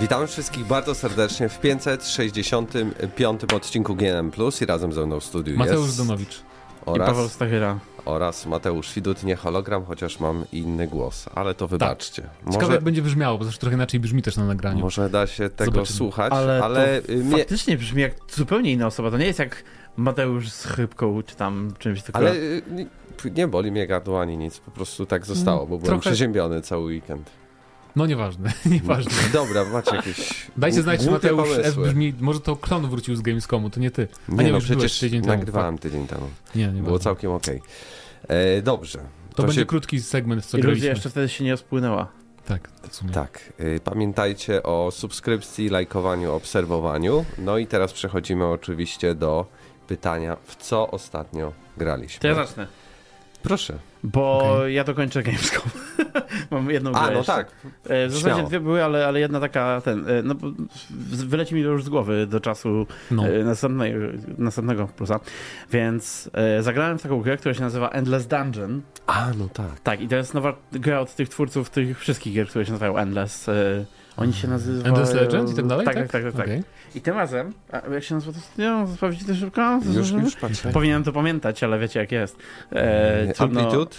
Witamy wszystkich bardzo serdecznie w 565 odcinku GNM Plus i razem ze mną w studiu Mateusz jest Donowicz. I Paweł oraz, Stachyra. oraz Mateusz Widut, nie hologram, chociaż mam inny głos, ale to wybaczcie. Ciekawe Może, jak będzie brzmiało, bo zresztą trochę inaczej brzmi też na nagraniu. może da się tego Zobaczymy. słuchać, Ale, ale, to y, mnie, faktycznie brzmi jak zupełnie inna osoba. To nie jest jak Mateusz z chybką, czy tam czymś tylko. ale y, nie, nie boli mnie gardło ani nic, po prostu tak zostało, bo byłem trochę- przeziębiony cały weekend. No nieważne, nieważne. Dobra, macie jakieś Dajcie znać, Mateusz F pomysły. brzmi, może to klon wrócił z Gamescomu, to nie ty. A Nie, nie, no już przecież tydzień temu. nagrywałem tydzień temu. Nie, nie Było całkiem okej. E, Dobrze. To, będzie się- krótki segment, co graliśmy. jeszcze wtedy się nie rozpłynęła. Tak, w sumie. Tak, y, pamiętajcie o subskrypcji, lajkowaniu, obserwowaniu. No i teraz przechodzimy oczywiście do pytania, w co ostatnio graliśmy. To ja zacznę. Proszę. Bo Okej. ja dokończę Gamescom. Mam jedną grę A, no jeszcze. tak. E, W zasadzie Śmiało. dwie były, ale, ale jedna taka, ten, e, no wyleci mi to już z głowy do czasu No. e, następnego, następnego plusa. Więc e, zagrałem w taką grę, która się nazywa Endless Dungeon. A, no tak. Tak, i to jest nowa gra od tych twórców tych wszystkich gier, które się nazywają Endless. E, Oni się nazywają... Endless Legend i tak dalej? Tak, tak, tak. tak, tak. Okej. I tym razem, a jak się nazywa to? Sprawdzić to szybko? Już, już patrzę. Powinienem to pamiętać, ale wiecie jak jest. E, trudno- Amplitude?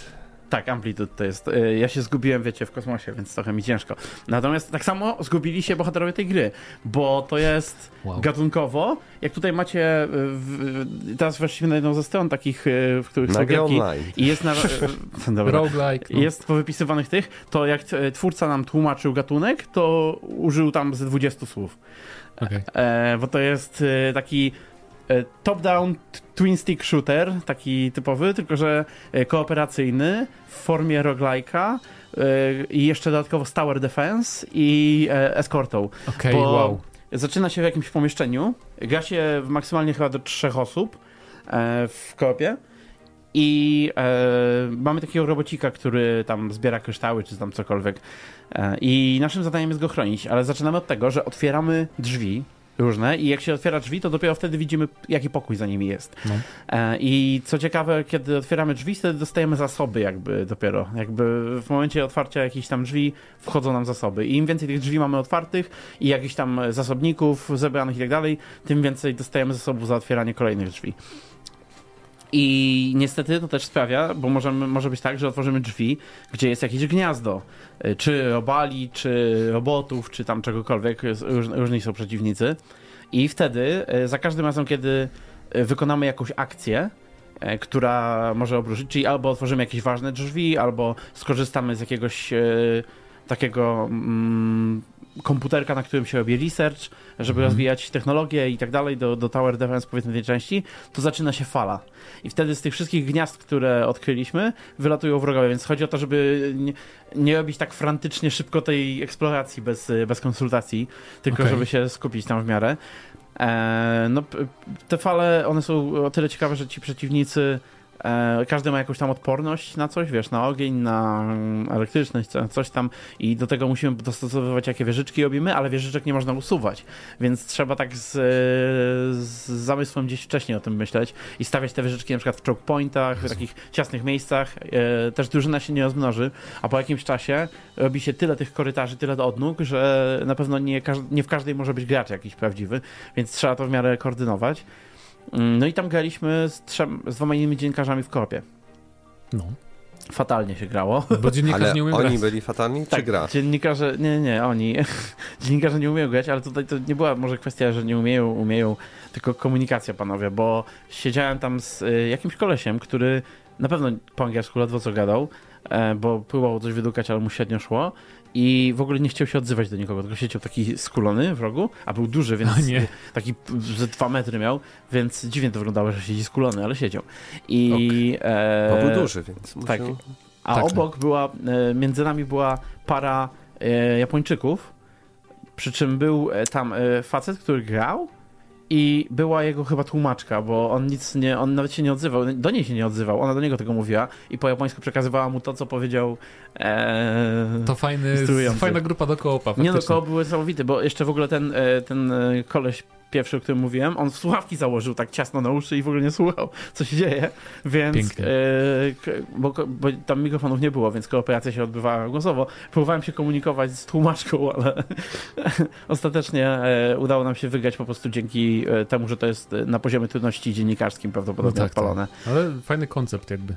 Tak, Amplitude to jest. E, ja się zgubiłem, wiecie, w kosmosie, więc trochę mi ciężko. Natomiast tak samo zgubili się bohaterowie tej gry, bo to jest Wow. gatunkowo, jak tutaj macie, e, w, teraz weszliśmy na jedną ze stron takich, w których są Na grę gierki i jest na... Dobra. Roguelike. No. Jest powypisywanych tych, to jak twórca nam tłumaczył gatunek, to użył tam ze 20 słów. Okej. E, bo to jest taki top-down t- twin stick shooter, taki typowy, tylko że e, kooperacyjny w formie roguelike'a e, i jeszcze dodatkowo z tower defense i e, escortą. Okej, Bo- wow. Zaczyna się w jakimś pomieszczeniu, gra się maksymalnie chyba do trzech osób e, w koopie i e, mamy takiego robocika, który tam zbiera kryształy czy tam cokolwiek e, i naszym zadaniem jest go chronić, ale zaczynamy od tego, że otwieramy drzwi różne i jak się otwiera drzwi, to dopiero wtedy widzimy, jaki pokój za nimi jest. No. E, I co ciekawe, kiedy otwieramy drzwi, wtedy dostajemy zasoby jakby dopiero. Jakby w momencie otwarcia jakichś tam drzwi wchodzą nam zasoby. I im więcej tych drzwi mamy otwartych i jakichś tam zasobników zebranych i tak dalej, tym więcej dostajemy zasobów za otwieranie kolejnych drzwi. I niestety to też sprawia, bo możemy, może być tak, że otworzymy drzwi, gdzie jest jakieś gniazdo, y, czy robali, czy robotów, czy tam czegokolwiek, różni są przeciwnicy. I wtedy y, za każdym razem, kiedy y, wykonamy jakąś akcję, która może obróżyć, czyli albo otworzymy jakieś ważne drzwi, albo skorzystamy z jakiegoś takiego mm, komputerka, na którym się robi research, żeby Mhm. rozwijać technologię i tak dalej do, do Tower Defense powiedzmy tej części, to zaczyna się fala. I wtedy z tych wszystkich gniazd, które odkryliśmy, wylatują wrogowie, więc chodzi o to, żeby nie, nie robić tak frantycznie szybko tej eksploracji bez, bez konsultacji, tylko Okej. żeby się skupić tam w miarę. E, no, te fale, one są o tyle ciekawe, że ci przeciwnicy każdy ma jakąś tam odporność na coś, wiesz, na ogień, na mm, elektryczność, co- coś tam i do tego musimy dostosowywać, jakie wieżyczki robimy, ale wieżyczek nie można usuwać, więc trzeba tak z, z zamysłem gdzieś wcześniej o tym myśleć i stawiać te wieżyczki na przykład w choke pointach, w takich ciasnych miejscach. E, też drużyna się nie rozmnoży, a po jakimś czasie robi się tyle tych korytarzy, tyle odnóg, że na pewno nie, nie w każdej może być gracz jakiś prawdziwy, więc trzeba to w miarę koordynować. Mm, No i tam graliśmy z, trzem, z dwoma innymi dziennikarzami w kopie. No. Fatalnie się grało. Bo dziennikarz Ale nie umie oni grać. byli fatalni, czy Tak, gra? dziennikarze, nie, nie, oni, dziennikarze nie umieją grać, ale tutaj to nie była może kwestia, że nie umieją, umieją, tylko komunikacja, panowie, bo siedziałem tam z y, jakimś kolesiem, który na pewno po angielsku ledwo co gadał, e, bo próbował coś wydukać, ale mu średnio szło i w ogóle nie chciał się odzywać do nikogo, tylko siedział taki skulony w rogu, a był duży, więc O nie. taki ze dwa metry miał, więc dziwnie to wyglądało, że siedzi skulony, ale siedział. I, e, Bo był duży, więc tak. musiał... a Tak, obok była, e, między nami była para e, Japończyków, przy czym był e, tam e, facet, który grał i była jego chyba tłumaczka, bo on nic nie, on nawet się nie odzywał, do niej się nie odzywał, ona do niego tego mówiła i po japońsku przekazywała mu to, co powiedział e, To fajny, fajna grupa do koopa. nie no, faktycznie. koło był niesamowity, bo jeszcze w ogóle ten, e, ten e, koleś pierwszy, o którym mówiłem, on słuchawki założył tak ciasno na uszy i w ogóle nie słuchał, co się dzieje, więc k- bo, bo tam mikrofonów nie było, więc kooperacja się odbywała głosowo. Próbowałem się komunikować z tłumaczką, ale ostatecznie e, udało nam się wygrać po prostu dzięki e, temu, że to jest na poziomie trudności dziennikarskim prawdopodobnie No tak, odpalone. Ale fajny koncept jakby.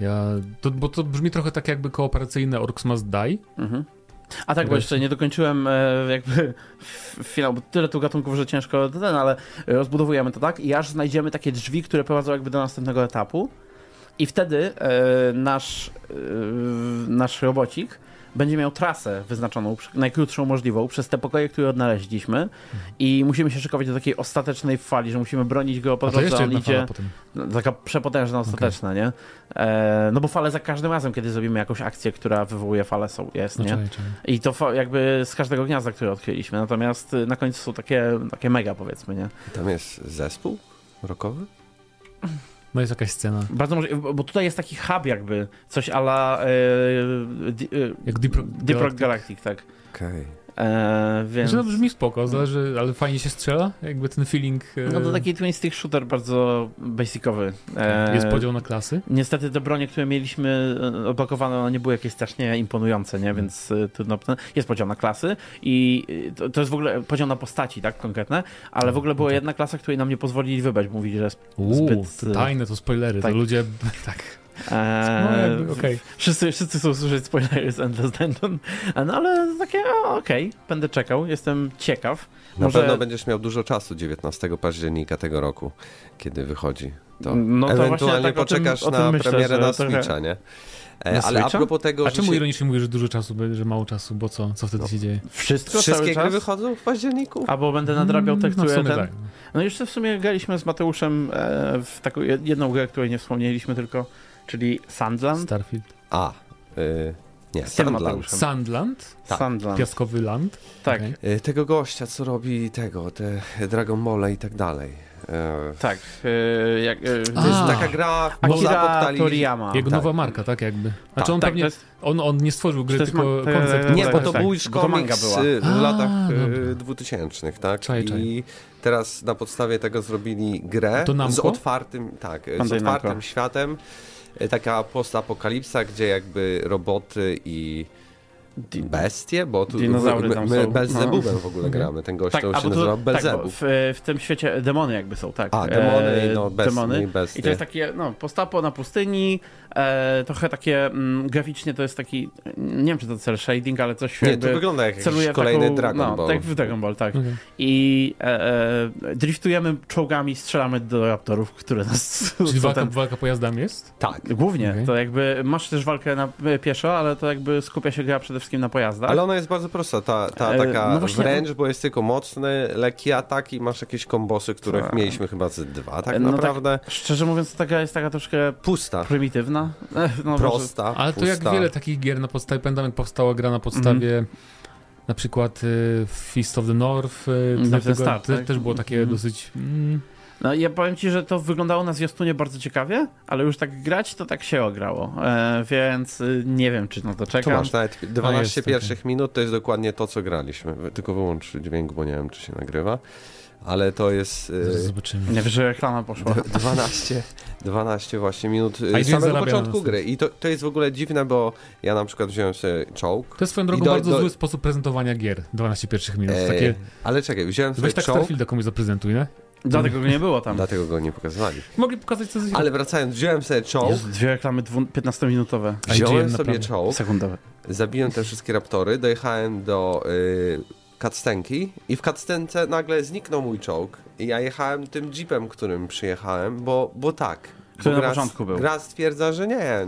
Ja, to, bo to brzmi trochę tak jakby kooperacyjne Orcs Must Die. Mhm. A tak, bo jeszcze nie dokończyłem e, jakby finał, bo tyle tu gatunków, że ciężko ten, ale e, rozbudowujemy to tak? I aż znajdziemy takie drzwi, które prowadzą jakby do następnego etapu. I wtedy e, nasz, nasz robocik będzie miał trasę wyznaczoną, najkrótszą możliwą, przez te pokoje, które odnaleźliśmy i musimy się szykować do takiej ostatecznej fali, że musimy bronić go po drodze, on idzie... fala potem. No, Taka przepotężna, ostateczna, nie? E, no bo fale za każdym razem, kiedy zrobimy jakąś akcję, która wywołuje falę, są, jest, No, nie? I to jakby z każdego gniazda, które odkryliśmy. Natomiast y, na końcu są takie, takie mega, powiedzmy, nie? Tam jest zespół rockowy? No jest jakaś scena. Bardzo może, bo tutaj jest taki hub jakby, coś ala e, di, e, Jak Deep Rock Deep Rock Galactic, tak. Okej. E, więc... Znaczy, no brzmi spoko, zależy, ale fajnie się strzela, jakby ten feeling. e, No to taki twin stick shooter bardzo basicowy. E, Jest podział na klasy. Niestety te bronie, które mieliśmy e, odblokowane, one nie były jakieś strasznie imponujące, nie? Więc trudno. Jest podział na klasy i to, to jest w ogóle podział na postaci, tak? Konkretne, ale w ogóle była jedna klasa, której nam nie pozwolili wybrać, mówili, że Uuu, zbyt... tajne, to spoilery, tak. to ludzie, tak. E, No, okej. wszyscy, wszyscy chcą słyszeć spoilery z Endless Dungeon, no ale takie, okej, będę czekał, jestem ciekaw. Na Może- pewno będziesz miał dużo czasu 19 października tego roku, kiedy wychodzi. To No to ewentualnie tak poczekasz tym na myślę, premierę na trochę- Switcha, nie? E, Na ale a propos tego, A że czemu się... ironicznie mówisz, że dużo czasu, że mało czasu, bo co? Co wtedy No. się dzieje? Wszystko wszystkie cały gry wychodzą w październiku? Albo będę nadrabiał te, Mm, no w które sumie ten... tak. No jeszcze w sumie graliśmy z Mateuszem e, w taką jed- jedną grę, której nie wspomnieliśmy tylko, czyli Sandland. Starfield. A, y, nie, Sandland. Sandland? Tak. Sandland. Piaskowy land? Tak, Okej. Y, Tego gościa, co robi tego, te Dragon Ball i tak dalej. E, tak. E, jak, e, To jest A. taka gra Akira. Toriyama. Jego tak. nowa marka, tak jakby. Znaczy on tak, pewnie, jest, on, on nie stworzył gry, tylko ma- koncept. Nie, tak, bo to tak, był już komiks była. y, w A, latach y, 2000, tak? Czaj, czaj. I teraz na podstawie tego zrobili grę z otwartym, tak, z otwartym światem. Taka postapokalipsa, gdzie jakby roboty i Di- bestie, bo tu Dinozaury my, tam my są. Belzebubem w ogóle Okej. gramy. Ten gość tak, to się nazywa tak, Belzebub. bo w, w tym świecie demony jakby są, tak. A, demony E, i no, bestie. demony. I, bestie. I to jest takie, no, postapo na pustyni, e, trochę takie, mm, graficznie to jest taki, nie wiem czy to cel shading, ale coś Nie, to wygląda jak celuje jakiś w kolejny taką, Dragon no, Ball. tak w Dragon Ball, tak. Okej. I e, e, driftujemy czołgami, strzelamy do raptorów, które nas... Czyli walka, ten- walka pojazdami jest? Tak. Głównie, Okej. to jakby masz też walkę na e, pieszo, ale to jakby skupia się gra przede wszystkim na pojazdach. Ale ona jest bardzo prosta, ta, ta E, taka no właśnie- wręcz, bo jest tylko mocny, lekki atak i masz jakieś kombosy, których Tak. mieliśmy chyba z dwa tak No tak. naprawdę. Szczerze mówiąc, ta gra jest taka troszkę Pusta, prymitywna. E, No, może- prosta, Ale to pusta. jak wiele takich gier na podstawie, pamiętam jak powstała gra na podstawie Mhm. na przykład y, Fist of the North, y, Mm, dlatego te, tak? też było takie Mhm. dosyć... Mm, No ja powiem ci, że to wyglądało na zwiastunie bardzo ciekawie, ale już tak grać to tak się ograło, e, więc y, nie wiem, czy na to Tu czekam. masz nawet 12 jest, okej. pierwszych minut, to jest dokładnie to, co graliśmy. Tylko wyłącz dźwięk, bo nie wiem, czy się nagrywa. Ale to jest y, zobaczymy. Nie wiem, że reklama poszła. d- 12, 12 właśnie minut y, z samego początku gry. I to, to jest w ogóle dziwne, bo ja na przykład wziąłem sobie czołg. To jest swoją drogą do- bardzo do- zły sposób prezentowania gier. 12 pierwszych minut. E, Takie, Ale czekaj, wziąłem sobie weź tak czołg, Starfielda komuś zaprezentuj, nie? Dlatego go nie było tam. dlatego go nie pokazywali. Mogli pokazać co coś Ale wracając, wziąłem sobie czołg, Jezu, dwie reklamy dwu- 15-minutowe, wziąłem sobie czołg, sekundowe. zabiłem te wszystkie raptory, dojechałem do y, cutscenki i w cutscence nagle zniknął mój czołg i ja jechałem tym jeepem, którym przyjechałem, bo, bo tak. Który bo na początku był. Gra stwierdza, że nie,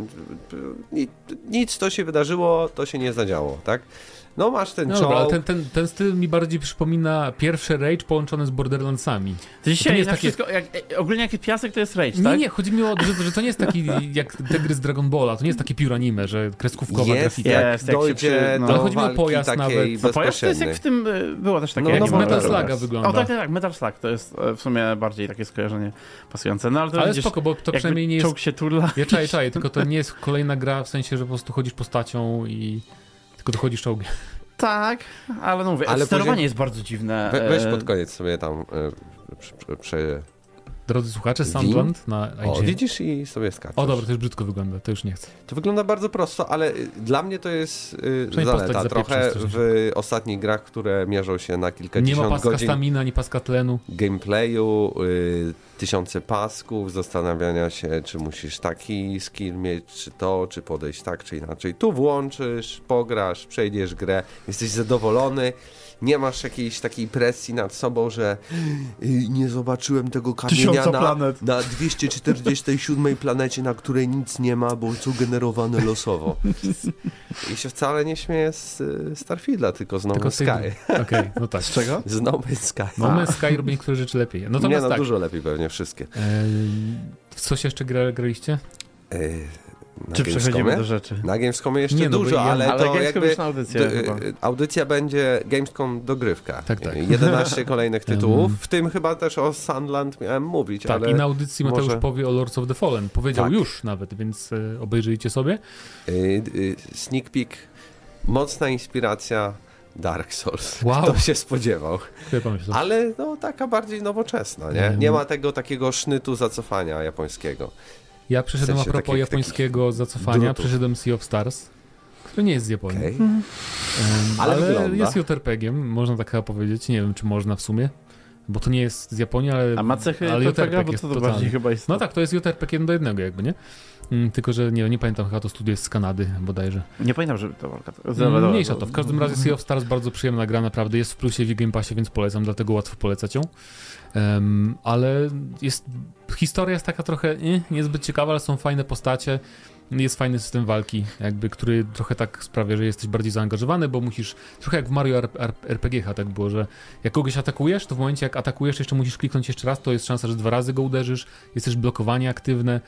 ni- nic to się wydarzyło, to się nie zadziało, tak? No masz ten No czołg, dobra, ale ten, ten, ten styl mi bardziej przypomina pierwszy Rage połączony z Borderlandsami. To dzisiaj nie jest na takie- wszystko, jak, e, ogólnie jak jest piasek, to jest rage, Nie, tak? nie, chodzi mi o to, że, że to nie jest taki jak te gry z Dragon Balla, to nie jest takie pure anime, że kreskówkowa jest, grafika. Jest, jak się dojdzie przy- no. Ale chodzi mi o pojazd nawet. No pojazd to jest jak w tym, było też takie... No, jak no w bo- Metal. Sluga wygląda. O tak, tak, tak, Metal Slug to jest e, w sumie bardziej takie skojarzenie pasujące. No ale to Ale widzisz, spoko, bo to przynajmniej nie jest... się turla. Ja czaję, czaję, tylko to nie jest kolejna gra w sensie, że po prostu chodzisz postacią i tylko dochodzisz czołgiem. Tak, ale no mówię, Ale sterowanie później- jest bardzo dziwne. We, weź e, pod koniec sobie tam y, prze, prze, Drodzy słuchacze? Soundland na O, IGN. widzisz i sobie skaczesz. O dobra, to już brzydko wygląda, to już nie chcę. To wygląda bardzo prosto, ale y, dla mnie to jest y, Przynajmniej zaleta. Trochę w ostatnich grach, które mierzą się na Nie ma kilkadziesiąt paska godzin stamina, ani paska tlenu. gameplayu, y, tysiące pasków, zastanawiania się, czy musisz taki skill mieć, czy to, czy podejść tak, czy inaczej. Tu włączysz, pograsz, przejdziesz grę, jesteś zadowolony, nie masz jakiejś takiej presji nad sobą, że y, nie zobaczyłem tego kamienia na, planet. na 247 planecie, na której nic nie ma, bo są generowane losowo. I się wcale nie śmieję z Starfielda, tylko z No Tylko Man's Sky. Okej, no tak. Z czego? Z No Man's Sky. No my Sky robi niektóre rzeczy lepiej. No to nie, no tak. dużo lepiej pewnie wszystkie. E, w coś jeszcze gra, graliście? Yy, na Czy przechodzimy do rzeczy? Na Gamescomie jeszcze Nie, no dużo, ale, Ale to jakby... chyba. y, audycja będzie Gamescom dogrywka. Tak, tak. Y, 11 kolejnych tytułów, w tym chyba też o Sunland miałem mówić, Tak, ale i na audycji Mateusz może- powie o Lords of the Fallen. Powiedział Tak. już nawet, więc e, obejrzyjcie sobie. y, y, sneak peek, mocna inspiracja Dark Souls. Wow. Kto się spodziewał? Ale no taka bardziej nowoczesna, nie? Nie ma tego takiego sznytu zacofania japońskiego. Ja przeszedłem w a sensie propos takich- japońskiego zacofania, drutów. przeszedłem Sea of Stars, który nie jest z Japonii. Okej. Em, Ale ale wygląda. jest JRPG-iem, można tak chyba powiedzieć. Nie wiem, czy można w sumie, bo to nie jest z Japonii, ale, A ma cechy ale JRPG, bo to, to bardziej chyba jest... No tak, to jest JRPG jeden do jednego jakby, nie? Mm, tylko, że nie, nie pamiętam, chyba to studio jest z Kanady bodajże. Nie pamiętam, żeby to walka... Mniejsza to. W każdym razie Sea of Stars bardzo przyjemna gra, naprawdę jest w plusie w Game Passie, więc polecam, dlatego łatwo polecać ją. Em, ale jest, historia jest taka trochę eh, niezbyt ciekawa, ale są fajne postacie. Jest fajny system walki, jakby, który trochę tak sprawia, że jesteś bardziej zaangażowany, bo musisz, trochę jak w Mario RPG tak było, że jak kogoś atakujesz, to w momencie jak atakujesz jeszcze musisz kliknąć jeszcze raz, to jest szansa, że dwa razy go uderzysz, jest też blokowanie aktywne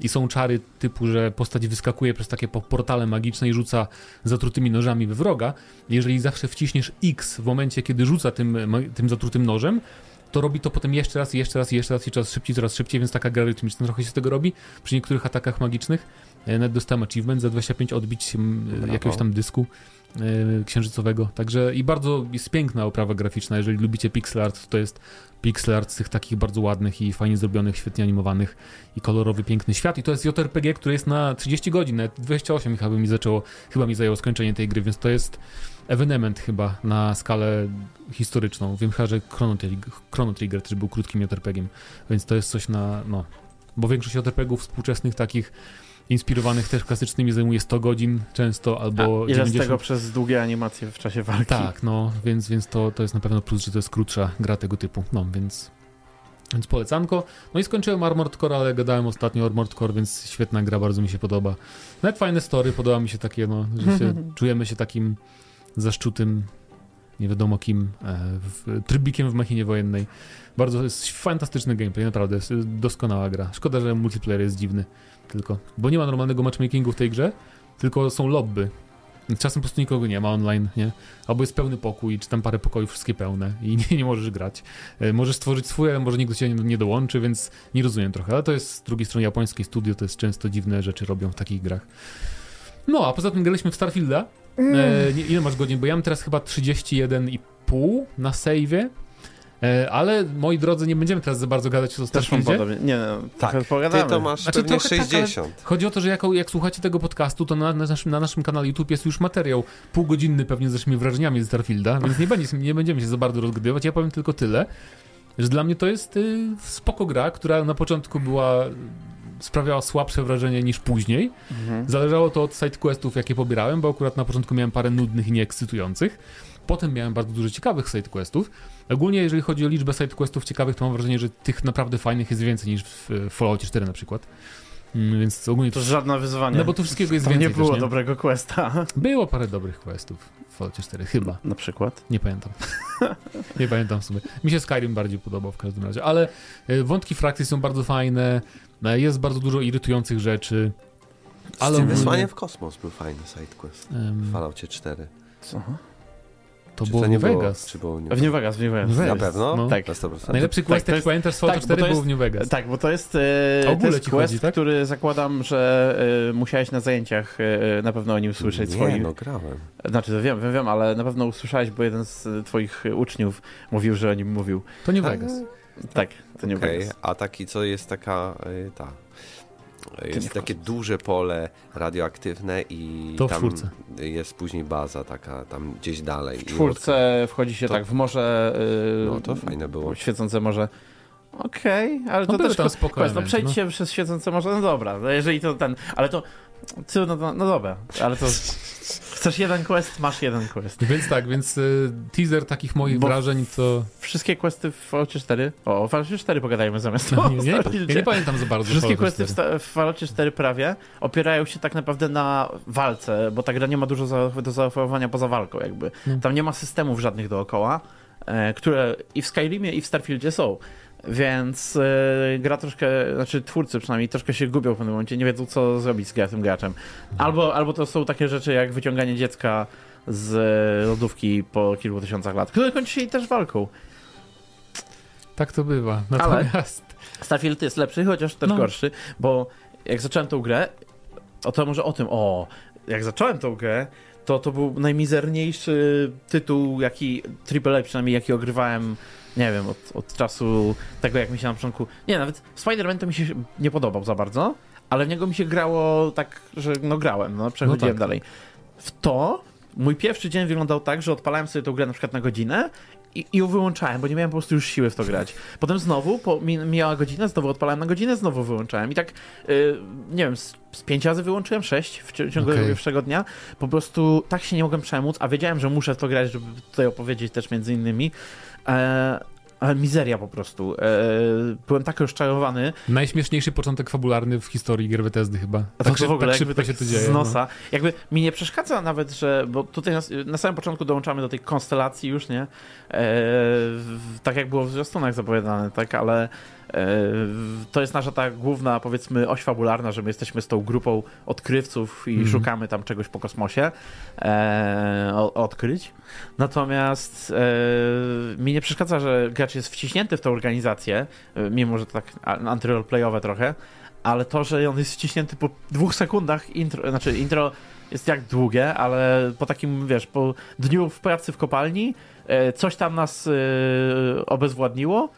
i są czary typu, że postać wyskakuje przez takie po- portale magiczne i rzuca zatrutymi nożami we wroga. Jeżeli zawsze wciśniesz X w momencie, kiedy rzuca tym, tym zatrutym nożem, to robi to potem jeszcze raz, jeszcze raz, jeszcze raz i coraz szybciej, coraz szybciej, więc taka gra rytmiczna trochę się z tego robi. Przy niektórych atakach magicznych e, nawet dostałem achievement za 25 odbić Brawo. jakiegoś tam dysku e, księżycowego. Także i bardzo jest piękna oprawa graficzna. Jeżeli lubicie pixel art, to jest pixel art z tych takich bardzo ładnych i fajnie zrobionych, świetnie animowanych i kolorowy, piękny świat. I to jest JRPG, który jest na 30 godzin, nawet 28 chyba mi zaczęło, chyba mi zajęło skończenie tej gry, więc to jest ewenement chyba na skalę historyczną. Wiem chyba, że Chrono Trigger, Chrono Trigger też był krótkim JRPG-iem, więc to jest coś na, no, bo większość JRPG-ów współczesnych takich inspirowanych też klasycznymi zajmuje 100 godzin często, albo A, ile 90. z tego przez długie animacje w czasie walki? Tak, no, więc, więc to, to jest na pewno plus, że to jest krótsza gra tego typu. No, więc, więc polecanko. No i skończyłem Armored Core, ale gadałem ostatnio Armored Core, więc świetna gra, bardzo mi się podoba. Nawet fajne story, podoba mi się takie, no, że się, czujemy się takim zaszczutym, nie wiadomo kim, e, w, trybikiem w machinie wojennej. Bardzo jest fantastyczny gameplay, naprawdę, jest doskonała gra. Szkoda, że multiplayer jest dziwny tylko, bo nie ma normalnego matchmakingu w tej grze, tylko są lobby. Czasem po prostu nikogo nie ma online, nie? Albo jest pełny pokój, czy tam parę pokojów, wszystkie pełne i nie, nie możesz grać. E, możesz stworzyć swój, ale może nikt do ciebie nie, dołączy, więc nie rozumiem trochę. Ale to jest z drugiej strony japońskie studio, to jest często dziwne rzeczy robią w takich grach. No, a poza tym graliśmy w Starfielda. E, nie, ile masz godzin? Bo ja mam teraz chyba 31,5 na save'ie. E, ale moi drodzy, nie będziemy teraz za bardzo gadać o Też mam Starfieldzie. podobnie. Nie, no, Tak, Ty to masz Znaczy, pewnie trochę tak, ale- 60. Chodzi o to, że jak, jak słuchacie tego podcastu, to na, na, naszym, na naszym kanale YouTube jest już materiał półgodzinny pewnie z naszymi wrażeniami z Starfielda, więc nie, będzie, nie będziemy się za bardzo rozgadywać. Ja powiem tylko tyle, że dla mnie to jest y, spoko gra, która na początku była sprawiała słabsze wrażenie niż później. Mhm. Zależało to od sidequestów, jakie pobierałem, bo akurat na początku miałem parę nudnych i nieekscytujących. Potem miałem bardzo dużo ciekawych sidequestów. Ogólnie, jeżeli chodzi o liczbę sidequestów ciekawych, to mam wrażenie, że tych naprawdę fajnych jest więcej niż w Falloutie 4 na przykład. Mm, Więc ogólnie To żadne wyzwanie. no bo tu wszystkiego jest Tam więcej nie było też, nie? dobrego questa. Było parę dobrych questów w Falloutie 4, chyba. Na przykład. Nie pamiętam. nie pamiętam w sumie. Mi się Skyrim bardziej podobał w każdym razie, ale e, wątki frakcji są bardzo fajne, e, jest bardzo dużo irytujących rzeczy. Ale ogólnie- wysłanie w kosmos był fajny sidequest. Em, W Falloutie 4. Co? To Czy było nie New Vegas. Było, czy było W New Vegas, w New Vegas. New Na Vegas. pewno? No. Tak. Na 100%. Najlepszy Tak, quest, to jaki jest- pamiętasz z Fallouta tak, bo 4 to był jest- w New Vegas. Tak, bo to jest, e, to jest quest, chodzi, tak? który zakładam, że e, musiałeś na zajęciach e, na pewno o nim słyszeć Nie, swoich. no grałem. Znaczy, to wiem, wiem, wiem, ale na pewno usłyszałeś, bo jeden z e, twoich uczniów mówił, że o nim mówił. To New Vegas. Tak, to nie Okej, okay. a taki, co jest taka, y, ta... Jest takie duże pole radioaktywne i To tam jest później baza taka tam gdzieś dalej. W I czwórce wchodzi się To- tak w morze. Yy, No to fajne było. Świecące morze. Okej, ale No to też tam quest, spokojne, no przejdź no. się przez świecące morze, no dobra, no jeżeli to ten, ale to, no, no, no dobra, ale to chcesz jeden quest, masz jeden quest. Więc tak, więc y, teaser takich moich Bo- wrażeń to... Wszystkie questy w Falloutie 4, o, o Falloutie 4 pogadajmy zamiast No, nie, nie, ja nie pamiętam za bardzo. Wszystkie questy w, 4. sta- w Falloutie 4 prawie opierają się tak naprawdę na walce, bo ta gra nie ma dużo za, do zaoferowania poza walką jakby. No. Tam nie ma systemów żadnych dookoła, e, które i w Skyrimie i w Starfieldzie są. Więc e, gra troszkę, znaczy twórcy przynajmniej troszkę się gubią w pewnym momencie, nie wiedzą co zrobić z tym graczem. Albo, albo to są takie rzeczy jak wyciąganie dziecka z lodówki po kilku tysiącach lat, które kończy się też walką. Tak to bywa. Ale- Natomiast... Starfield jest lepszy, chociaż też No. gorszy, bo jak zacząłem tą grę, o to może o tym, o, jak zacząłem tą grę, to to był najmizerniejszy tytuł, jaki AAA przynajmniej, jaki ogrywałem, nie wiem, od, od czasu tego, jak mi się na początku, nie, nawet Spider-Man to mi się nie podobał za bardzo, ale w niego mi się grało tak, że no grałem, no, przechodziłem tak. dalej. W to mój pierwszy dzień wyglądał tak, że odpalałem sobie tą grę na przykład na godzinę i, i ją wyłączałem, bo nie miałem po prostu już siły w to grać. Potem znowu, po, mi, mijała godzina, znowu odpalałem na godzinę, znowu wyłączałem. I tak, y, nie wiem, z, z pięć razy wyłączyłem, sześć w ciągu Okej. pierwszego dnia. Po prostu tak się nie mogłem przemóc, a wiedziałem, że muszę w to grać, żeby tutaj opowiedzieć też między innymi. E, ale mizeria po prostu. E, byłem tak rozczarowany, Najśmieszniejszy początek fabularny w historii gier Bethesdy chyba. a Tak, to w ogóle tak szybko tak się to dzieje. z no. nosa. Jakby mi nie przeszkadza nawet, że, bo tutaj na, na samym początku dołączamy do tej konstelacji już, nie? E, tak jak było w zwiastunach zapowiadane, tak, ale to jest nasza ta główna, powiedzmy, oś fabularna, że my jesteśmy z tą grupą odkrywców i Mhm. szukamy tam czegoś po kosmosie e, odkryć. Natomiast e, mi nie przeszkadza, że gracz jest wciśnięty w tę organizację, e, mimo że to tak anty-roleplayowe trochę, ale to, że on jest wciśnięty po dwóch sekundach intro, znaczy intro jest jak długie, ale po takim, wiesz, po dniu w pracy w kopalni e, coś tam nas e, obezwładniło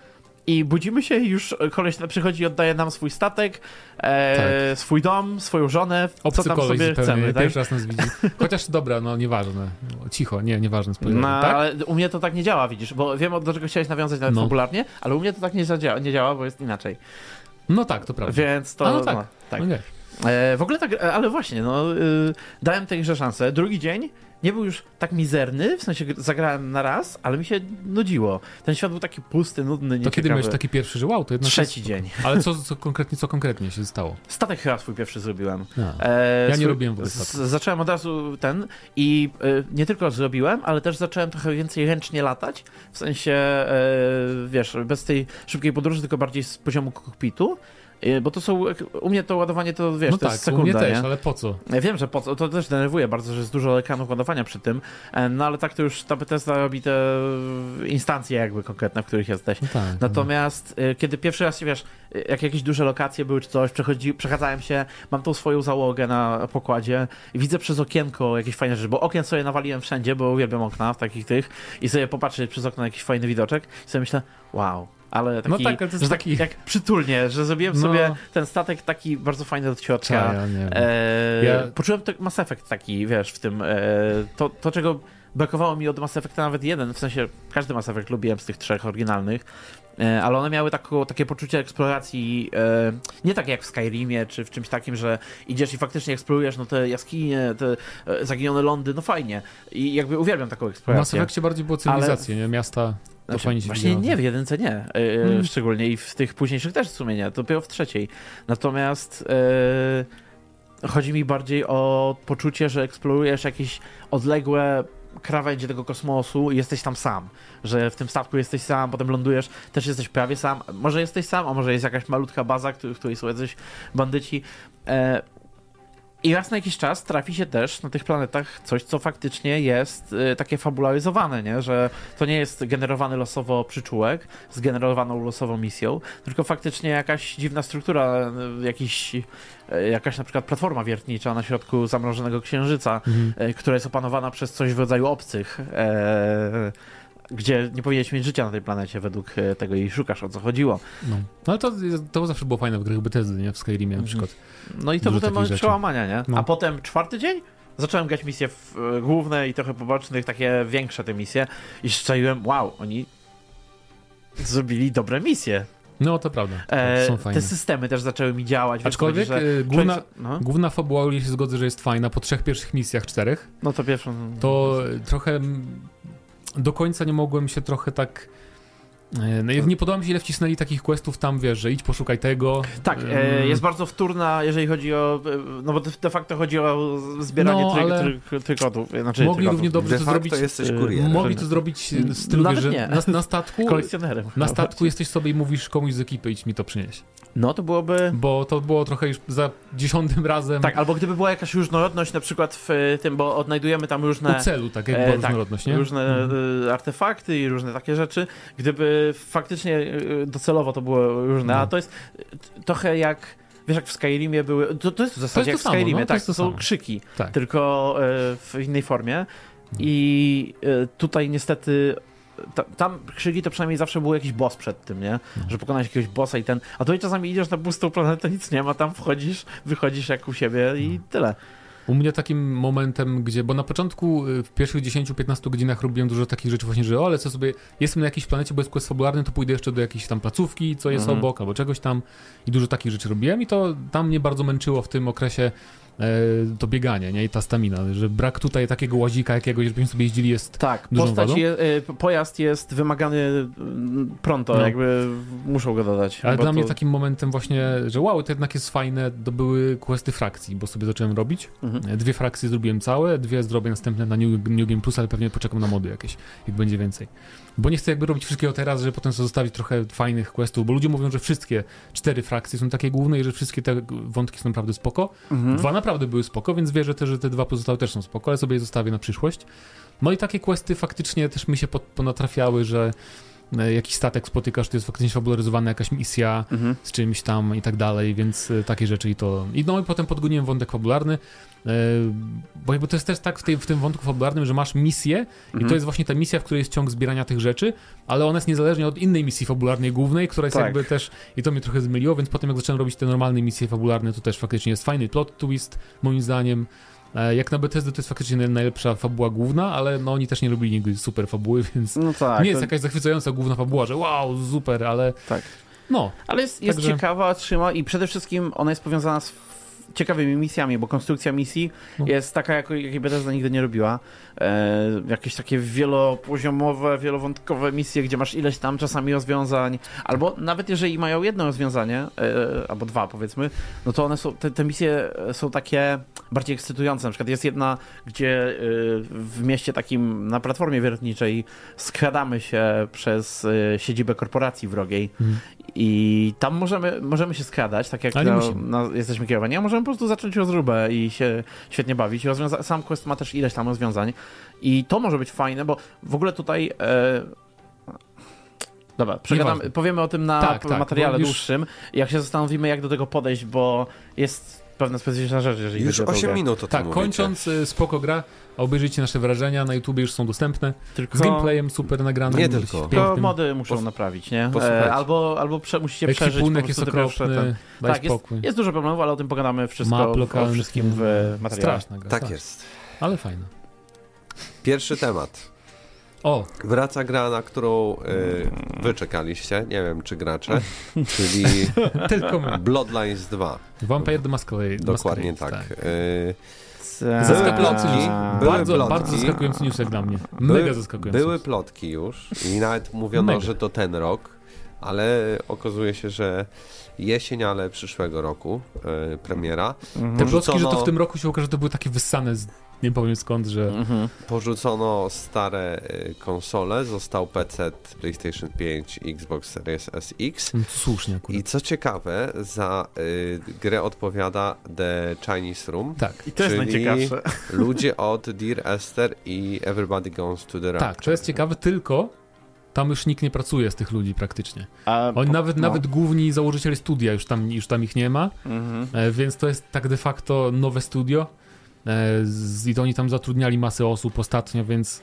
i budzimy się już koleś przychodzi i oddaje nam swój statek, e, swój dom, swoją żonę, Obcy co tam sobie zupełnie, chcemy, tak? pierwszy raz nas widzi. Chociaż dobra, no nieważne. Cicho, nie, nieważne. spoilery, No, tak? ale u mnie to tak nie działa, widzisz, bo wiem, do czego chciałeś nawiązać nawet No. fabularnie, ale u mnie to tak nie, zadziała, nie działa, bo jest inaczej. No tak, to prawda. Więc to... A, no tak. No, tak. No. E, w ogóle tak, e, ale właśnie, no, y, dałem tej grze szansę. Drugi dzień nie był już tak mizerny, w sensie gr- zagrałem na raz, ale mi się nudziło. Ten świat był taki pusty, nudny, To nieciekawy. kiedy miałeś taki pierwszy, że wow, to jednak Trzeci jest... dzień. Ale co, co, konkretnie, co konkretnie się stało? Statek chyba swój pierwszy zrobiłem. A. E, Ja nie swój- robiłem w ogóle statku. Zacząłem od razu ten i e, nie tylko zrobiłem, ale też zacząłem trochę więcej ręcznie latać. W sensie, e, wiesz, bez tej szybkiej podróży, tylko bardziej z poziomu kokpitu. E, Bo to są, u mnie to ładowanie to, wiesz, no to tak, jest sekunda, u mnie też, nie? ale po co? Ja wiem, że po co, to też denerwuje bardzo, że jest dużo ekranów ładowania przy tym, e, no ale tak to już ta Bethesda robi te instancje jakby konkretne, w których jesteś. No tak. Natomiast e, kiedy pierwszy raz, wiesz, e, jak jakieś duże lokacje były czy coś, przechodzi, przechadzałem się, mam tą swoją załogę na pokładzie i widzę przez okienko jakieś fajne rzeczy, bo okien sobie nawaliłem wszędzie, bo uwielbiam okna w takich tych i sobie popatrzeć przez okno na jakiś fajny widoczek i sobie myślę, wow, ale taki, No tak, ale to jest że tak, taki- jak przytulnie, że zrobiłem No. sobie ten statek taki bardzo fajny od środka. Cza, ja. E, Ja- Poczułem to Mass Effect taki, wiesz, w tym. E, to, to, czego brakowało mi od Mass Effecta nawet jeden, w sensie każdy Mass Effect lubiłem z tych trzech oryginalnych, e, ale one miały taką, takie poczucie eksploracji, e, nie tak jak w Skyrimie, czy w czymś takim, że idziesz i faktycznie eksplorujesz no, te jaskinie, te e, zaginione lądy, no fajnie. I jakby uwielbiam taką W Mass eksplorację. Effectie bardziej było cywilizacje, nie? Miasta, Znaczy, fajnie właśnie nie, w jedynce nie. Mm. Szczególnie i w tych późniejszych też w sumie nie. Dopiero w trzeciej. Natomiast e, chodzi mi bardziej o poczucie, że eksplorujesz jakieś odległe krawędzie tego kosmosu i jesteś tam sam. Że w tym statku jesteś sam, potem lądujesz, też jesteś prawie sam. Może jesteś sam, a może jest jakaś malutka baza, w której są jacyś bandyci. E, i raz na jakiś czas trafi się też na tych planetach coś, co faktycznie jest y, takie fabularyzowane, nie? że to nie jest generowany losowo przyczółek z generowaną losową misją, tylko faktycznie jakaś dziwna struktura, y, jakiś, y, jakaś na przykład platforma wiertnicza na środku zamrożonego księżyca, Mhm. która jest opanowana przez coś w rodzaju obcych. E, gdzie nie powinieneś mieć życia na tej planecie według e, tego i szukasz o co chodziło. No, no ale to, to zawsze było fajne w grach Bethesdy, nie? W Skyrimie na przykład. No i to Dużo potem przełamania, nie? No. A potem czwarty dzień zacząłem grać misje e, główne i trochę pobocznych, takie większe te misje i szczaiłem, wow, oni zrobili dobre misje. No, to prawda. E, są fajne. te systemy też zaczęły mi działać. Aczkolwiek chodzi, że e, główna, człowiek- no, główna fabuła, ile się zgodzę, że jest fajna, po trzech pierwszych misjach, czterech, no to pierwszą... to trochę do końca nie mogłem się trochę tak... e, No, nie podoba mi się, ile wcisnęli takich questów tam, wiesz, że idź poszukaj tego. Tak, e, jest bardzo wtórna, jeżeli chodzi o. e, No bo de facto chodzi o zbieranie No, ale tryk, trykotów. Znaczy Mogli trykotów. równie dobrze De to zrobić... jesteś e, kurierem. Mogli to zrobić w stylu, Nawet że na, na statku... kolekcjonerem. Na statku jesteś sobie i mówisz komuś z ekipy, idź mi to przynieść. No to byłoby. Bo to było trochę już za dziesiątym razem Tak, albo gdyby była jakaś różnorodność, na przykład w e, tym, bo odnajdujemy tam różne. u celu, tak jak e, była tak, różnorodność, nie? Różne Mhm. e, artefakty i różne takie rzeczy. Gdyby faktycznie e, docelowo to było różne, No. a to jest e, trochę jak. Wiesz, jak w Skyrimie były. To, to jest w zasadzie to jak w samo, Skyrimie, no, to tak. jest to To są samo. krzyki, Tak. tylko e, w innej formie. I e, tutaj niestety. ta- Tam krzyki to przynajmniej zawsze był jakiś boss przed tym, nie? No. Że pokonać jakiegoś bossa i ten. A tutaj czasami idziesz na pustą planetę, nic nie ma, tam wchodzisz, wychodzisz jak u siebie i No. tyle. U mnie takim momentem, gdzie, bo na początku y, w pierwszych 10-15 godzinach robiłem dużo takich rzeczy właśnie, że o, ale co sobie, jestem na jakiejś planecie, bo jest quest fabularny, to pójdę jeszcze do jakiejś tam placówki, co jest Mhm. obok, albo czegoś tam i dużo takich rzeczy robiłem i to tam mnie bardzo męczyło w tym okresie to bieganie, nie, i ta stamina, że brak tutaj takiego łazika jakiegoś, żebyśmy sobie jeździli jest Tak, postać je, y, pojazd jest wymagany mm, pronto, No. jakby muszą go dodać. Ale dla mnie to- takim momentem właśnie, że wow, to jednak jest fajne, to były questy frakcji, bo sobie zacząłem robić. Mhm. E, Dwie frakcje zrobiłem całe, dwie zrobię następne na New, New Game Plus, ale pewnie poczekam na mody jakieś, jak będzie więcej. Bo nie chcę jakby robić wszystkiego teraz, żeby potem sobie zostawić trochę fajnych questów, bo ludzie mówią, że wszystkie cztery frakcje są takie główne i że wszystkie te wątki są naprawdę spoko. Mhm. Dwa naprawdę były spoko, więc wierzę też, że te dwa pozostałe też są spoko, ale sobie je zostawię na przyszłość. No i takie questy faktycznie też mi się ponatrafiały, że e, jakiś statek spotykasz, to jest faktycznie fabularyzowana jakaś misja Mhm. z czymś tam i tak dalej, więc e, takie rzeczy i to... I no i potem podgoniłem wątek fabularny, e, bo to jest też tak w, tej, w tym wątku fabularnym, że masz misję i Mhm. to jest właśnie ta misja, w której jest ciąg zbierania tych rzeczy, ale ona jest niezależnie od innej misji fabularnej głównej, która jest Tak. jakby też... I to mnie trochę zmyliło, więc potem jak zacząłem robić te normalne misje fabularne, to też faktycznie jest fajny plot twist, moim zdaniem. E, Jak na Bethesda to jest faktycznie naj- najlepsza fabuła główna, ale no oni też nie robili nigdy super fabuły, więc No tak. nie jest to- jakaś zachwycająca główna fabuła, że wow, super, ale tak. no, Ale jest, jest Także- ciekawa, trzyma i przede wszystkim ona jest powiązana z ciekawymi misjami, bo konstrukcja misji No. jest taka, jakiej Bethesda nigdy nie robiła. E, jakieś takie wielopoziomowe, wielowątkowe misje, gdzie masz ileś tam czasami rozwiązań, albo nawet jeżeli mają jedno rozwiązanie, e, albo dwa powiedzmy, no to one są, te, te misje są takie bardziej ekscytujące. Na przykład jest jedna, gdzie e, w mieście takim na platformie wiertniczej skradamy się przez e, siedzibę korporacji wrogiej Mhm. i tam możemy, możemy się skradać, tak jak na, na, jesteśmy kierowani, a możemy po prostu zacząć rozróbę i się świetnie bawić. Rozwiąza- sam quest ma też ileś tam rozwiązań. I to może być fajne, bo w ogóle tutaj... E... Dobra, przegadam, powiemy o tym na Tak, tak, materiale już- dłuższym, jak się zastanowimy, jak do tego podejść, bo jest pewna specyficzna rzecz, jeżeli Już chodzi o tą 8 grę. minut o tym Tak, mówicie. kończąc, y, spoko gra, obejrzyjcie nasze wrażenia, na YouTube już są dostępne. Tylko, Z gameplayem super nagranym. Nie tylko. tylko pięknym. mody muszą Pos- naprawić, nie? E, albo albo prze, musicie przeżyć po Ekwipunek jest okropny, daj Tak, jest, spokój. jest dużo problemów, ale o tym pogadamy wszystko Map o lokalny, wszystkim w materiale. Straszna gra. Tak straszna. jest. Ale fajna. Pierwszy temat. O, Wraca gra, na którą y, wy czekaliście, nie wiem czy gracze, czyli tylko my. Bloodlines 2. Vampire the Masquerade. Dokładnie Masquerade, tak. Y, Zaskakujący news. Bardzo, plotki. bardzo zaskakujący news jak dla mnie. Mega zaskakujący. Były plotki już i nawet mówiono, Mega. że to ten rok, ale okazuje się, że jesień, ale przyszłego roku y, premiera. Mhm. Te plotki, że to w tym roku się okaże, że to były takie wyssane z... Nie powiem skąd, że... Mhm. Porzucono stare y, konsole, został PC, PlayStation 5, Xbox Series SX. No, słusznie akurat. I co ciekawe, za y, grę odpowiada The Chinese Room. Tak. I to jest Czyli- najciekawsze. Ludzie od Dear Esther i Everybody Goes to the Rapture. Tak, to jest ciekawe, tylko tam już nikt nie pracuje z tych ludzi praktycznie. A, Oni po- nawet, no. nawet główni założyciele studia już tam, już tam ich nie ma, Mhm. e, więc to jest tak de facto nowe studio i to oni tam zatrudniali masę osób ostatnio, więc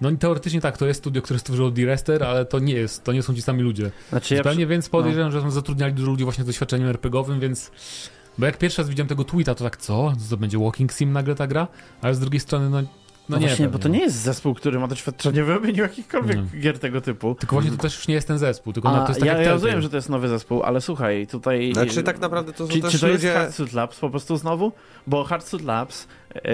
No i teoretycznie tak, to jest studio, które stworzyło D-Rester, ale to nie jest, to nie są ci sami ludzie. Znaczy ja Zupełnie, przy- więc podejrzewam, że są zatrudniali dużo ludzi właśnie z doświadczeniem RPGowym, więc... Bo jak pierwszy raz widziałem tego tweeta, to tak, co? To będzie Walking Sim nagle ta gra? Ale z drugiej strony, no, no, No, nie właśnie, wiem, bo to nie jest zespół, który ma doświadczenie w robieniu jakichkolwiek Nie. gier tego typu. Tylko właśnie to też już nie jest ten zespół, tylko no, to jest tak ja, jak ja rozumiem, że to jest nowy zespół, ale słuchaj, tutaj... Znaczy tak naprawdę to są Czy, też czy to ludzie... jest Hardsuit Labs po prostu znowu? Bo Hardsuit Labs,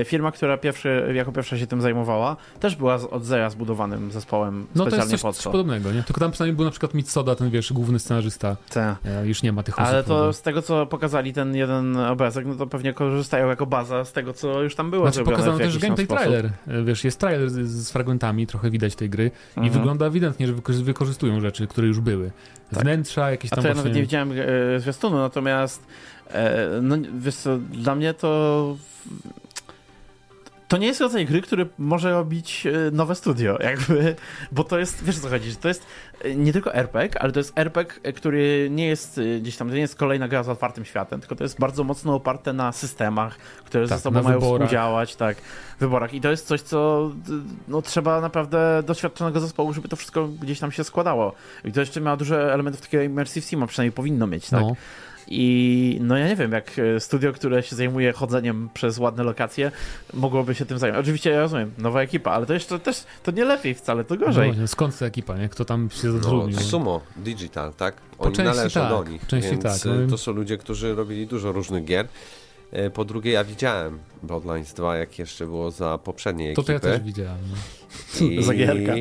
firma, która pierwszy, jako pierwsza się tym zajmowała, też była od zera zbudowanym zespołem No to jest specjalnie coś, podobnego, nie? Tylko tam przynajmniej był na przykład Mitsoda, ten wiesz, główny scenarzysta. Te. E, już nie ma tych osób. Ale to z tego, co pokazali ten jeden obrazek, no to pewnie korzystają jako baza z tego, co już tam było Znaczy zrobione pokazano też gameplay trailer. E, Wiesz, jest trailer z, z fragmentami, trochę widać tej gry i Mhm. wygląda ewidentnie, że wyko- wykorzystują rzeczy, które już były. Tak. Wnętrza, jakieś A tam to ja właśnie... nawet nie widziałem e, zwiastunu, natomiast e, no wiesz co, dla mnie to to nie jest rodzaj gry, który może robić e, nowe studio, jakby, bo to jest, wiesz o co chodzi, że to jest e, nie tylko RPG, ale to jest RPG, e, który nie jest gdzieś tam, to nie jest kolejna gra z otwartym światem, tylko to jest bardzo mocno oparte na systemach, które Tak, ze sobą mają wyborach. współdziałać, tak, wyborach i to jest coś, co no, trzeba naprawdę doświadczonego zespołu, żeby to wszystko gdzieś tam się składało i to jeszcze ma dużo elementów takiego immersive sima, przynajmniej powinno mieć, tak? No, I no ja nie wiem, jak e, studio, które się zajmuje chodzeniem przez ładne lokacje, mogłoby się tym zająć. Oczywiście ja rozumiem, nowa ekipa, ale to jeszcze też, to nie lepiej wcale, to no gorzej. właśnie, skąd ta ekipa, nie? Kto tam się No, zatrudnił? Sumo Digital, tak? Po Oni części należą tak, do nich, części więc tak, y, no to są ludzie, którzy robili dużo różnych gier. E, Po drugie, ja widziałem Bloodlines 2, jak jeszcze było za poprzedniej to to ja ekipy. też widziałem. no. Za gierka.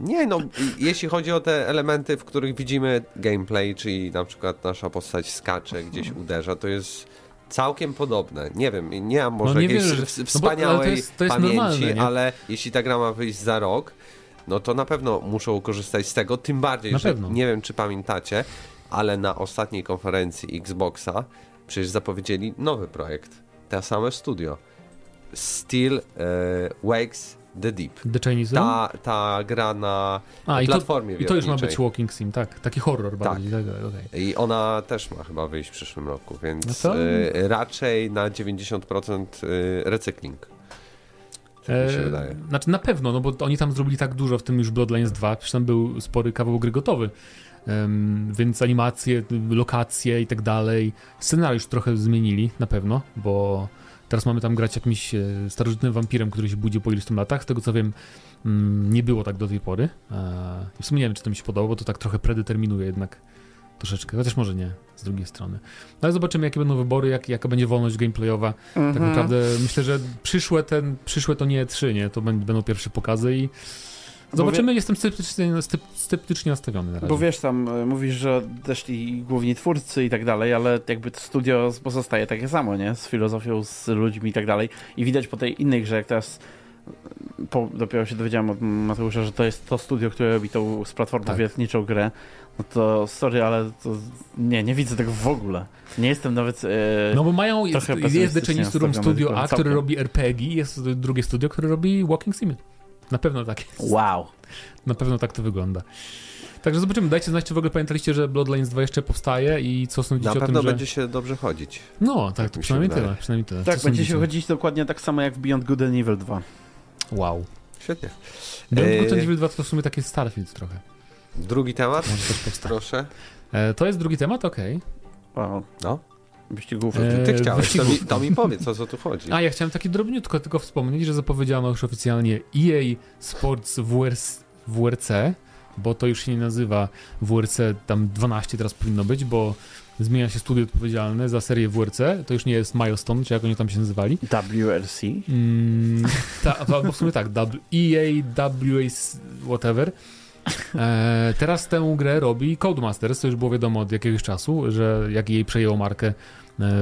Nie, no, jeśli chodzi o te elementy, w których widzimy gameplay, czyli na przykład nasza postać skacze, gdzieś uderza, to jest całkiem podobne. Nie wiem, nie mam może No nie jakiejś wierzę, że- ws- no bo- wspaniałej ale to jest- to jest pamięci, ale jeśli ta gra ma wyjść za rok, no to na pewno muszą korzystać z tego, tym bardziej, Na że pewno. nie wiem, czy pamiętacie, ale na ostatniej konferencji Xboxa przecież zapowiedzieli nowy projekt, te same studio. Still e, Wakes the Deep. The Chinese? Ta, ta gra na A, i to, platformie i to już ma być. Walking Sim, tak. Taki horror bardziej. Tak. okej. I ona też ma chyba wyjść w przyszłym roku, więc No y, raczej na 90% y, recykling. Tak mi się E, wydaje. Znaczy na pewno, no bo oni tam zrobili tak dużo w tym już Bloodlines 2, przecież tam był spory kawał gry gotowy. Więc animacje, lokacje i tak dalej. Scenariusz trochę zmienili, na pewno, bo teraz mamy tam grać jakimś e, starożytnym wampirem, który się budzi po iluś tam latach. Z tego co wiem, mm, nie było tak do tej pory. E, w sumie nie wiem, czy to mi się podoba, bo to tak trochę predeterminuje jednak troszeczkę, chociaż może nie, z drugiej strony. No ale zobaczymy, jakie będą wybory, jak, jaka będzie wolność gameplayowa. Tak Mhm. naprawdę myślę, że przyszłe, ten, przyszłe to nie E3, nie? To bę- będą pierwsze pokazy i zobaczymy. Jestem sceptycznie, scepty- sceptycznie nastawiony na razie. Bo wiesz, tam e, mówisz, że odeszli główni twórcy i tak dalej, ale jakby to studio pozostaje takie samo, nie? Z filozofią, z ludźmi i tak dalej. I widać po tej innej grze, jak teraz e, po, dopiero się dowiedziałem od Mateusza, że to jest to studio, które robi tą z platformą Tak. wiertniczą grę. No to sorry, ale to nie, nie widzę tego w ogóle. Nie jestem nawet... E, No bo mają, jest, jest The Chinese Room Studio A, które robi RPG, jest drugie studio, które robi Walking Sim. Na pewno tak jest. Wow. Na pewno tak to wygląda. Także zobaczymy. Dajcie znać, czy w ogóle pamiętaliście, że Bloodlines 2 jeszcze powstaje i co sądzicie Na o tym, pewno że... będzie się dobrze chodzić. No, tak, tak przynajmniej tyle, przynajmniej tyle. Tak, Co będzie się chodzić dokładnie tak samo jak w Beyond Good and Evil 2. Wow. Świetnie. Beyond. Good and Evil 2 to w sumie taki Starfield trochę. Drugi temat, Może też powstać. proszę. E, to jest drugi temat, okej. Wow. No. Wyścigów. Ty, ty Eee, chciałeś, to mi, wyścigów. to mi powiedz, o co tu chodzi. A ja chciałem taki drobniutko tylko wspomnieć, że zapowiedziano już oficjalnie EA Sports WRC, WRC, bo to już się nie nazywa WRC, tam 12 teraz powinno być, bo zmienia się studio odpowiedzialne za serię WRC, to już nie jest Milestone, czy jak oni tam się nazywali. WRC. Mm, ta, w sumie tak, EA, WAC, whatever. E, teraz tę grę robi Codemasters, to już było wiadomo od jakiegoś czasu, że jak jej przejęło markę e,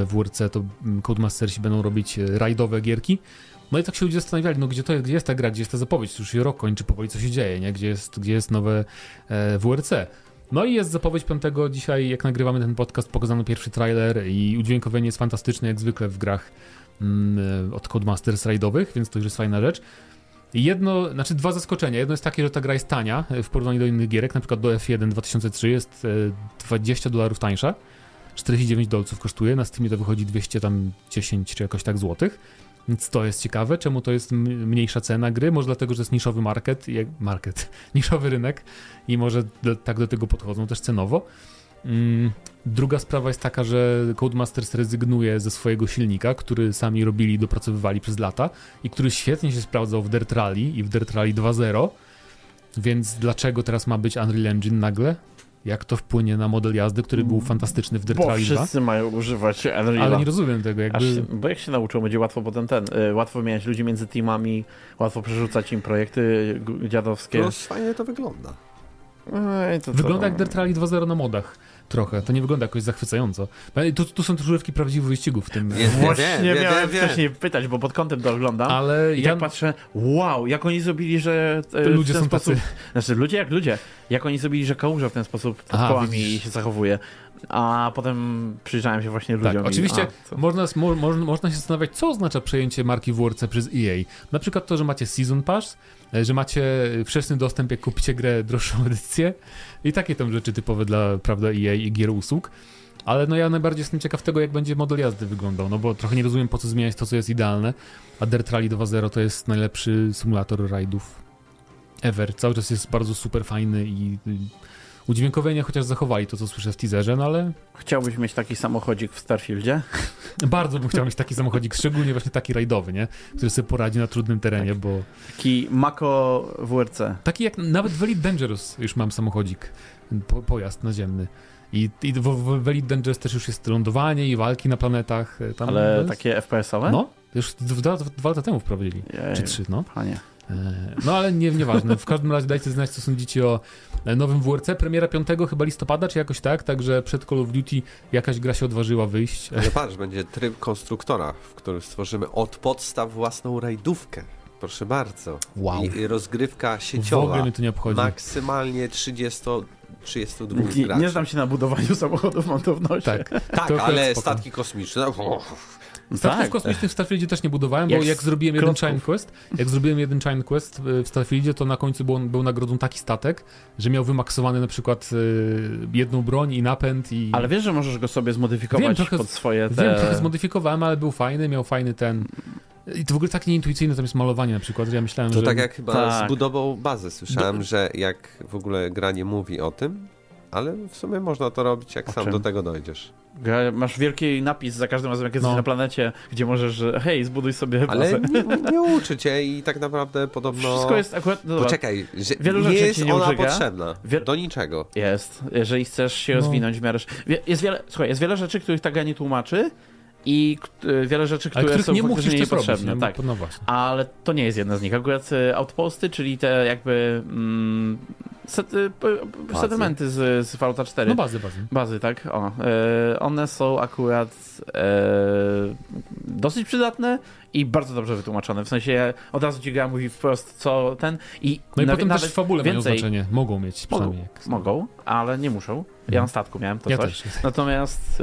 w WRC, to mm, Codemastersi będą robić e, rajdowe gierki. No i tak się ludzie zastanawiali, no gdzie to jest, gdzie jest ta gra, gdzie jest ta zapowiedź, już się rok kończy powoli, co się dzieje, nie? Gdzie jest, gdzie jest nowe e, WRC. No i jest zapowiedź piątego, dzisiaj jak nagrywamy ten podcast, pokazano pierwszy trailer i udźwiękowienie jest fantastyczne, jak zwykle w grach mm, od Codemasters rajdowych, więc to już jest fajna rzecz. Jedno, znaczy dwa zaskoczenia. Jedno jest takie, że ta gra jest tania e, w porównaniu do innych gierek, na przykład do F1 2003 jest e, 20 dolarów tańsza. 49 dolców kosztuje, na Steamie to wychodzi 210 czy jakoś tak złotych. Więc to jest ciekawe, czemu to jest mniejsza cena gry. Może dlatego, że jest niszowy market, market, niszowy rynek i może tak do tego podchodzą też cenowo. Mm, druga sprawa jest taka, że Codemasters rezygnuje ze swojego silnika, który sami robili, dopracowywali przez lata i który świetnie się sprawdzał w Dirt Rally i w Dirt Rally 2.0. Więc dlaczego teraz ma być Unreal Engine nagle? Jak to wpłynie na model jazdy, który był fantastyczny w Dirt Bo Rally 2? wszyscy mają używać Unreal'a. Ale nie rozumiem tego, jakby... Aż, bo jak się nauczą, będzie łatwo potem ten, y, łatwo wymieniać ludzi między teamami, łatwo przerzucać im projekty dziadowskie. Plus fajnie to wygląda. Ej, to co? Wygląda jak Dirt Rally 2.0 na modach. Trochę. To nie wygląda jakoś zachwycająco. Tu, tu są używki prawdziwych wyścigów w tym. Nie, Właśnie Wiem, wiem, miałem wcześniej pytać, bo pod kątem to oglądam. Ale I ja... tak patrzę, wow, jak oni zrobili, że e, ludzie są sposób, tacy. znaczy ludzie jak ludzie, jak oni zrobili, że kałuża w ten sposób Aha, kołami widzisz. się zachowuje. A potem przyjrzałem się właśnie Tak, ludziom. i- oczywiście a, można, mo, mo, można się zastanawiać, co oznacza przejęcie marki WRC przez EA. Na przykład to, że macie Season Pass, e, że macie wczesny dostęp, jak kupicie grę droższą edycję i takie tam rzeczy typowe dla, prawda, EA i gier usług. Ale no ja najbardziej jestem ciekaw tego, jak będzie model jazdy wyglądał, no bo trochę nie rozumiem, po co zmieniać to, co jest idealne, a Dirt Rally 2.0 to jest najlepszy symulator rajdów ever. Cały czas jest bardzo super fajny i udźwiękowienie chociaż zachowali to, co słyszę w teaserze, no ale Chciałbyś mieć taki samochodzik w Starfieldzie? bardzo bym chciał mieć taki samochodzik, szczególnie właśnie taki rajdowy, nie? Który sobie poradzi na trudnym terenie, bo Taki Mako WRC. taki jak nawet w Elite Dangerous już mam samochodzik, po, pojazd naziemny. I, i w, w, w Elite Dangerous też już jest lądowanie i walki na planetach. e, Tam Ale jest- takie FPS-owe? No, już dwa, dwa lata temu wprowadzili. Jej, Czy trzy, no. Panie. No ale nie, nieważne. W każdym razie dajcie znać, co sądzicie o e, nowym WRC. Premiera 5 chyba listopada, czy jakoś tak, także przed Call of Duty jakaś gra się odważyła wyjść. Ale patrz, będzie tryb konstruktora, w którym stworzymy od podstaw własną rajdówkę. Proszę bardzo. Wow. I, rozgrywka W sieciowa. ogóle mnie to nie obchodzi. Maksymalnie 30, 32 Nie, graczy. nie znam się na budowaniu samochodów, mam to w nosie. Tak. Tak, To ale spoko. statki kosmiczne. O, Statków Tak. kosmicznych w Starfieldzie też nie budowałem, bo Jak jak zrobiłem jeden klocków. Chain Quest, jak zrobiłem jeden Chain Quest y, w Starfieldzie, to na końcu był, był nagrodą taki statek, że miał wymaksowany na przykład y, jedną broń i napęd i... Ale wiesz, że możesz go sobie zmodyfikować Wiem, trochę- pod swoje te... Wiem, trochę zmodyfikowałem, ale był fajny, miał fajny ten... I to w ogóle tak nieintuicyjne tam jest malowanie na przykład, że ja myślałem, To że... tak jak chyba Tak. z budową bazy. Słyszałem, Do- że jak w ogóle gra nie mówi o tym, ale w sumie można to robić, jak O sam czym? do tego dojdziesz. Masz wielki napis za każdym razem, jak jesteś No. na planecie, gdzie możesz, że hej, zbuduj sobie Ale bazę. nie, nie uczy cię i tak naprawdę podobno... Wszystko jest akurat... No Poczekaj, że Wielu nie rzeczy jest ci nie ona użyga. potrzebna. Wiel- Do niczego. Jest. Jeżeli chcesz się No. rozwinąć w miarę... Jest wiele, słuchaj, jest wiele rzeczy, których ta gra nie tłumaczy i wiele rzeczy, które są nie musisz faktycznie niepotrzebne. nie? Tak. No właśnie. Ale to nie jest jedna z nich. Akurat y, outposty, czyli te jakby mm, set, y, z, z Fallouta 4. No bazy, bazy. Bazy, tak? O, e, one są akurat e, dosyć przydatne i bardzo dobrze wytłumaczone. W sensie od razu ci gra mówi wprost, co ten i, No i nawi- potem też w fabule mają więcej- znaczenie. Mogą mieć mogą, przynajmniej. Jak... mogą, ale nie muszą. Ja na statku miałem to Ja coś. też. Natomiast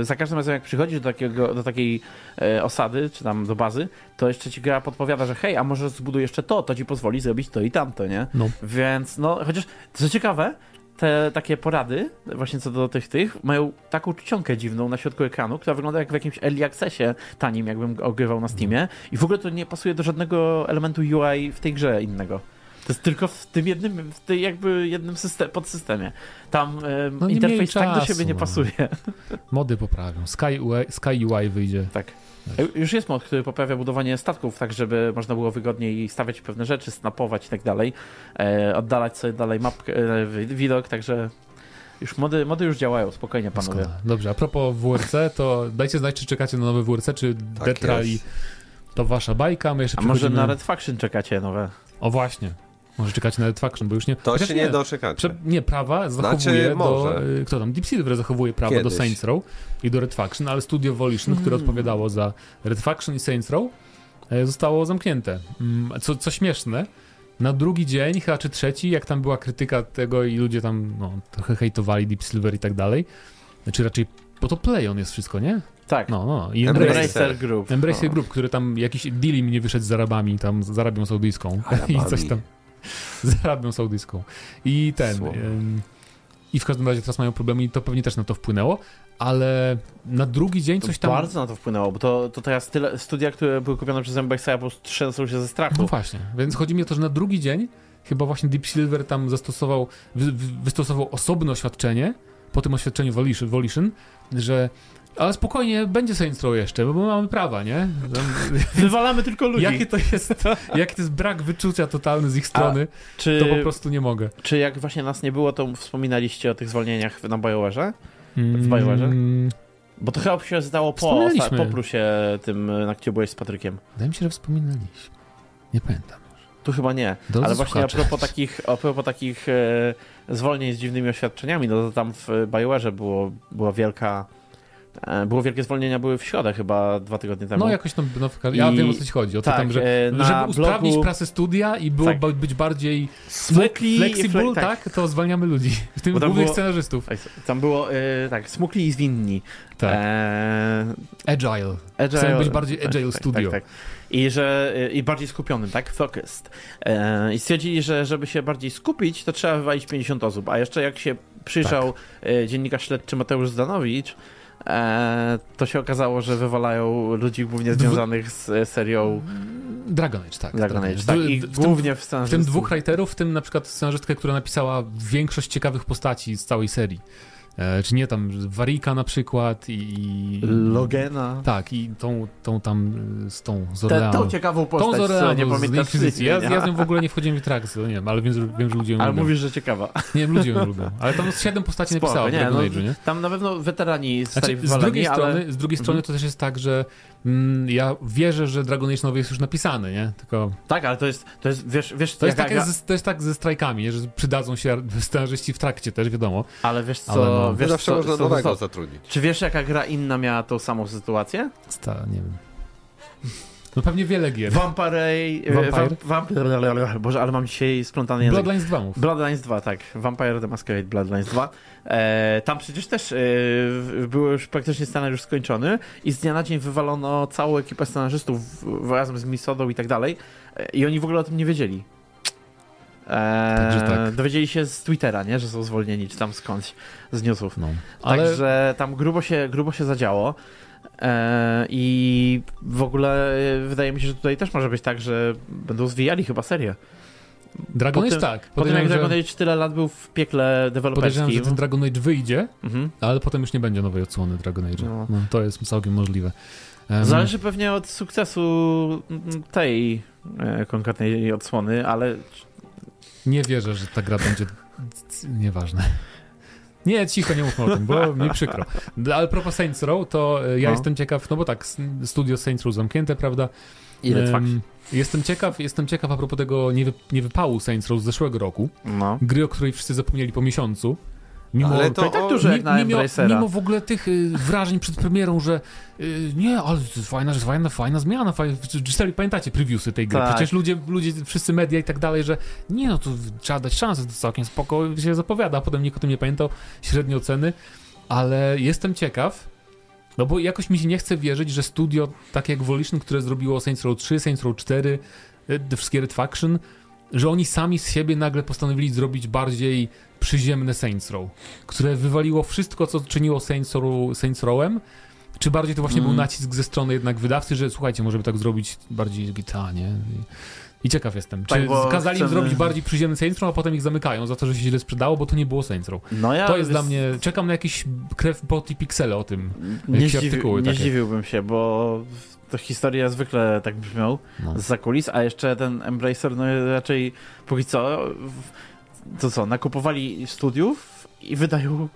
e, za każdym razem, jak przychodzisz do, takiego, do takiej e, osady, czy tam do bazy, to jeszcze ci gra podpowiada, że hej, a może zbuduj jeszcze to, to ci pozwoli zrobić to i tamto, nie? No. Więc, no, chociaż, co ciekawe, te takie porady, właśnie co do tych tych, mają taką czcionkę dziwną na środku ekranu, która wygląda jak w jakimś early accessie tanim, jakbym ogrywał na Steamie i w ogóle to nie pasuje do żadnego elementu UI w tej grze innego. To jest tylko w tym jednym, w tej jakby jednym system, podsystemie. Tam e, No interfejs tak do czasu, siebie nie no. pasuje. Mody poprawią. Sky UI, Sky UI wyjdzie. Tak. E, Już jest mod, który poprawia budowanie statków, tak żeby można było wygodniej stawiać pewne rzeczy, snapować i tak dalej, e, oddalać sobie dalej mapkę, e, wi- widok, także już mody, mody już działają, spokojnie panowie. Dobrze, a propos WRC, to dajcie znać, czy czekacie na nowe WRC, czy Tak Rally jest. to wasza bajka, my jeszcze A może na Red Faction czekacie nowe? O właśnie, może czekacie na Red Faction, bo już nie... To Chociaż się nie doczekacie. Prze... Nie, prawa zachowuje Znaczy, do... może. Kto tam? Deep Silver zachowuje prawa do Kiedyś. Saints Row i do Red Faction, ale studio Volition, które Mm. odpowiadało za Red Faction i Saints Row, e, zostało zamknięte. Mm, Co, co śmieszne, na drugi dzień, chyba czy trzeci, jak tam była krytyka tego i ludzie tam no, trochę hejtowali Deep Silver i tak dalej, czy raczej, bo to Playon jest wszystko, nie? Tak. No, no. I Embracer. Embracer, Group. Embracer O. Group, który tam jakiś deal im nie wyszedł z Arabami, tam z Arabią Saudyjską i Arabami. coś tam z Arabią Saudyjską. I ten... Słowo. i w każdym razie teraz mają problemy i to pewnie też na to wpłynęło, ale na drugi dzień To coś tam... Bardzo na to wpłynęło, bo to, to teraz tyle studia, które były kupione przez Embex'a, po prostu trzęsą się ze strachu. No właśnie, więc chodzi mi o to, że na drugi dzień chyba właśnie Deep Silver tam zastosował, wy, wy- wystosował osobne oświadczenie po tym oświadczeniu Volition, Volition że ale spokojnie, będzie Saints jeszcze, bo my mamy prawa, nie? Wywalamy tylko ludzi. jakie to jest, jaki to jest brak wyczucia totalny z ich strony, czy, to po prostu nie mogę. czy jak właśnie nas nie było, to wspominaliście o tych zwolnieniach na BioWare'ze? Mm, BioWare'ze? Bo to chyba się zdało po, po plusie tym, na gdzie byłeś z Patrykiem. Wydaje mi się, że wspominaliśmy. Nie pamiętam. Tu chyba nie. Drodzy Ale właśnie a propos takich, a propos takich e, zwolnień z dziwnymi oświadczeniami, no to tam w BioWare'ze było, była wielka... E, było wielkie zwolnienia, były w środę chyba dwa tygodnie temu. No jakoś tam, no, ja I- wiem o co ci chodzi. O to tak, tam, że, e, żeby usprawnić blogu- pracę studia i było Tak. być bardziej Smukli flexible, fle- tak. to zwalniamy ludzi. W tym głównych było- scenarzystów. Tam było, e, tak, smukli i zwinni. Tak. Agile. agile, Chcemy być bardziej agile studio. Tak, tak. I, że, i bardziej skupionym, tak? Focused. I stwierdzili, że żeby się bardziej skupić, to trzeba wywalić 50 osób. A jeszcze jak się przyjrzał Tak. dziennikarz śledczy Mateusz Zdanowicz, to się okazało, że wywalają ludzi głównie związanych z e, serią Dragon Age, tak. Dragon Age. W- Tak, I w, tym, głównie w w Stanach tym dwóch writerów, w tym na przykład scenarzystkę, która napisała większość ciekawych postaci z całej serii. E, czy nie tam, Warika na przykład i... Logena. Tak, i tą, tą tam y, z tą z Tę- Orleanu. tą ciekawą Tą postać, z co Orleanu, nie Inkwizycji. Ja, ja z nią w ogóle nie wchodziłem w interakcję, no nie wiem, ale wiem, że, wiem, że ludzie ją Ale lubią. mówisz, że ciekawa. Nie wiem, ludzie ją lubią. Ale tam z siedem postaci Spoko, napisała w nie, no, Age'u, nie? Tam na pewno weterani zostali Znaczy, z drugiej ale... strony, z drugiej strony Mhm. to też jest tak, że mm, ja wierzę, że Dragon Age nowy jest już napisany, nie? Tylko Tak, ale to jest, to jest wiesz, wiesz to jest, jaka tak, ze, to jest tak ze strajkami, nie? że przydadzą się scenarzyści w trakcie też, wiadomo. ale wiesz co, Ale no. Wiesz Zawsze co, można co, nowego co, zatrudnić. Czy wiesz jaka gra inna miała tą samą sytuację? Sta, nie wiem. No pewnie wiele gier. Vampire... Vampire? Wam, wam, Boże, ale mam dzisiaj splątany język. Bloodlines 2 mów. Bloodlines 2, tak. Vampire the Masquerade Bloodlines 2. E, tam przecież też e, był już praktycznie scenariusz skończony i z dnia na dzień wywalono całą ekipę scenarzystów w, razem z Misodą i tak dalej e, i oni w ogóle o tym nie wiedzieli. E, Także tak. Dowiedzieli się z Twittera, nie? Że są zwolnieni, czy tam skądś, z newsów. No. Ale Także tam grubo się, grubo się zadziało. E, I w ogóle e, wydaje mi się, że tutaj też może być tak, że będą zwijali chyba serię. Dragon po Age tym- tak. Po tym jak Dragon Age tyle lat był w piekle podejrzewam, że deweloperskim. ten Dragon Age wyjdzie, Mhm. ale potem już nie będzie nowej odsłony Dragon Age. No. No. to jest całkiem możliwe. Em, Zależy pewnie od sukcesu tej e, konkretnej odsłony, ale Nie wierzę, że ta gra będzie... Nieważne. Nie, cicho, nie mówmy o tym, bo mi przykro. Ale propos Saints Row, to e, ja No. jestem ciekaw, no bo tak, studio Saints Row zamknięte, prawda? ile trwa? Jestem ciekaw, jestem ciekaw a propos tego niewy, niewypału Saints Row z zeszłego roku. No. Gry, o której wszyscy zapomnieli po miesiącu. Mimo, Ale To i tak dużo jak mi- na mimo, mimo w ogóle tych y, wrażeń przed premierą, że y, nie, ale to jest fajna, że fajna, fajna zmiana. Fajna, czy, czy serio pamiętacie previewsy tej gry? Tak. Przecież ludzie, ludzie, wszyscy media i tak dalej, że nie no, to trzeba dać szansę, to całkiem spoko się zapowiada, a potem nikt o tym nie pamiętał, średnie oceny, ale jestem ciekaw, no bo jakoś mi się nie chce wierzyć, że studio, tak jak Volition, które zrobiło Saints Row 3, Saints Row 4, y, The Scared Faction, że oni sami z siebie nagle postanowili zrobić bardziej przyziemne Saints Row, które wywaliło wszystko, co czyniło Saints, Row, Saints Rowem, czy bardziej to właśnie Mm. był nacisk ze strony jednak wydawcy, że słuchajcie, może by tak zrobić bardziej GTA, nie? I, ciekaw jestem, Tak, czy bo kazali im chcemy- zrobić bardziej przyziemny Saints Row, a potem ich zamykają za to, że się źle sprzedało, bo to nie było Saints Row. No ja To jest dla mnie, czekam na jakiś krew, pot i piksele o tym. nie, jakieś zdziwi, artykuły nie takie. zdziwiłbym się, bo to historia zwykle tak brzmią No. z kulis, a jeszcze ten Embracer no raczej póki co w- to co, nakupowali studiów i wydają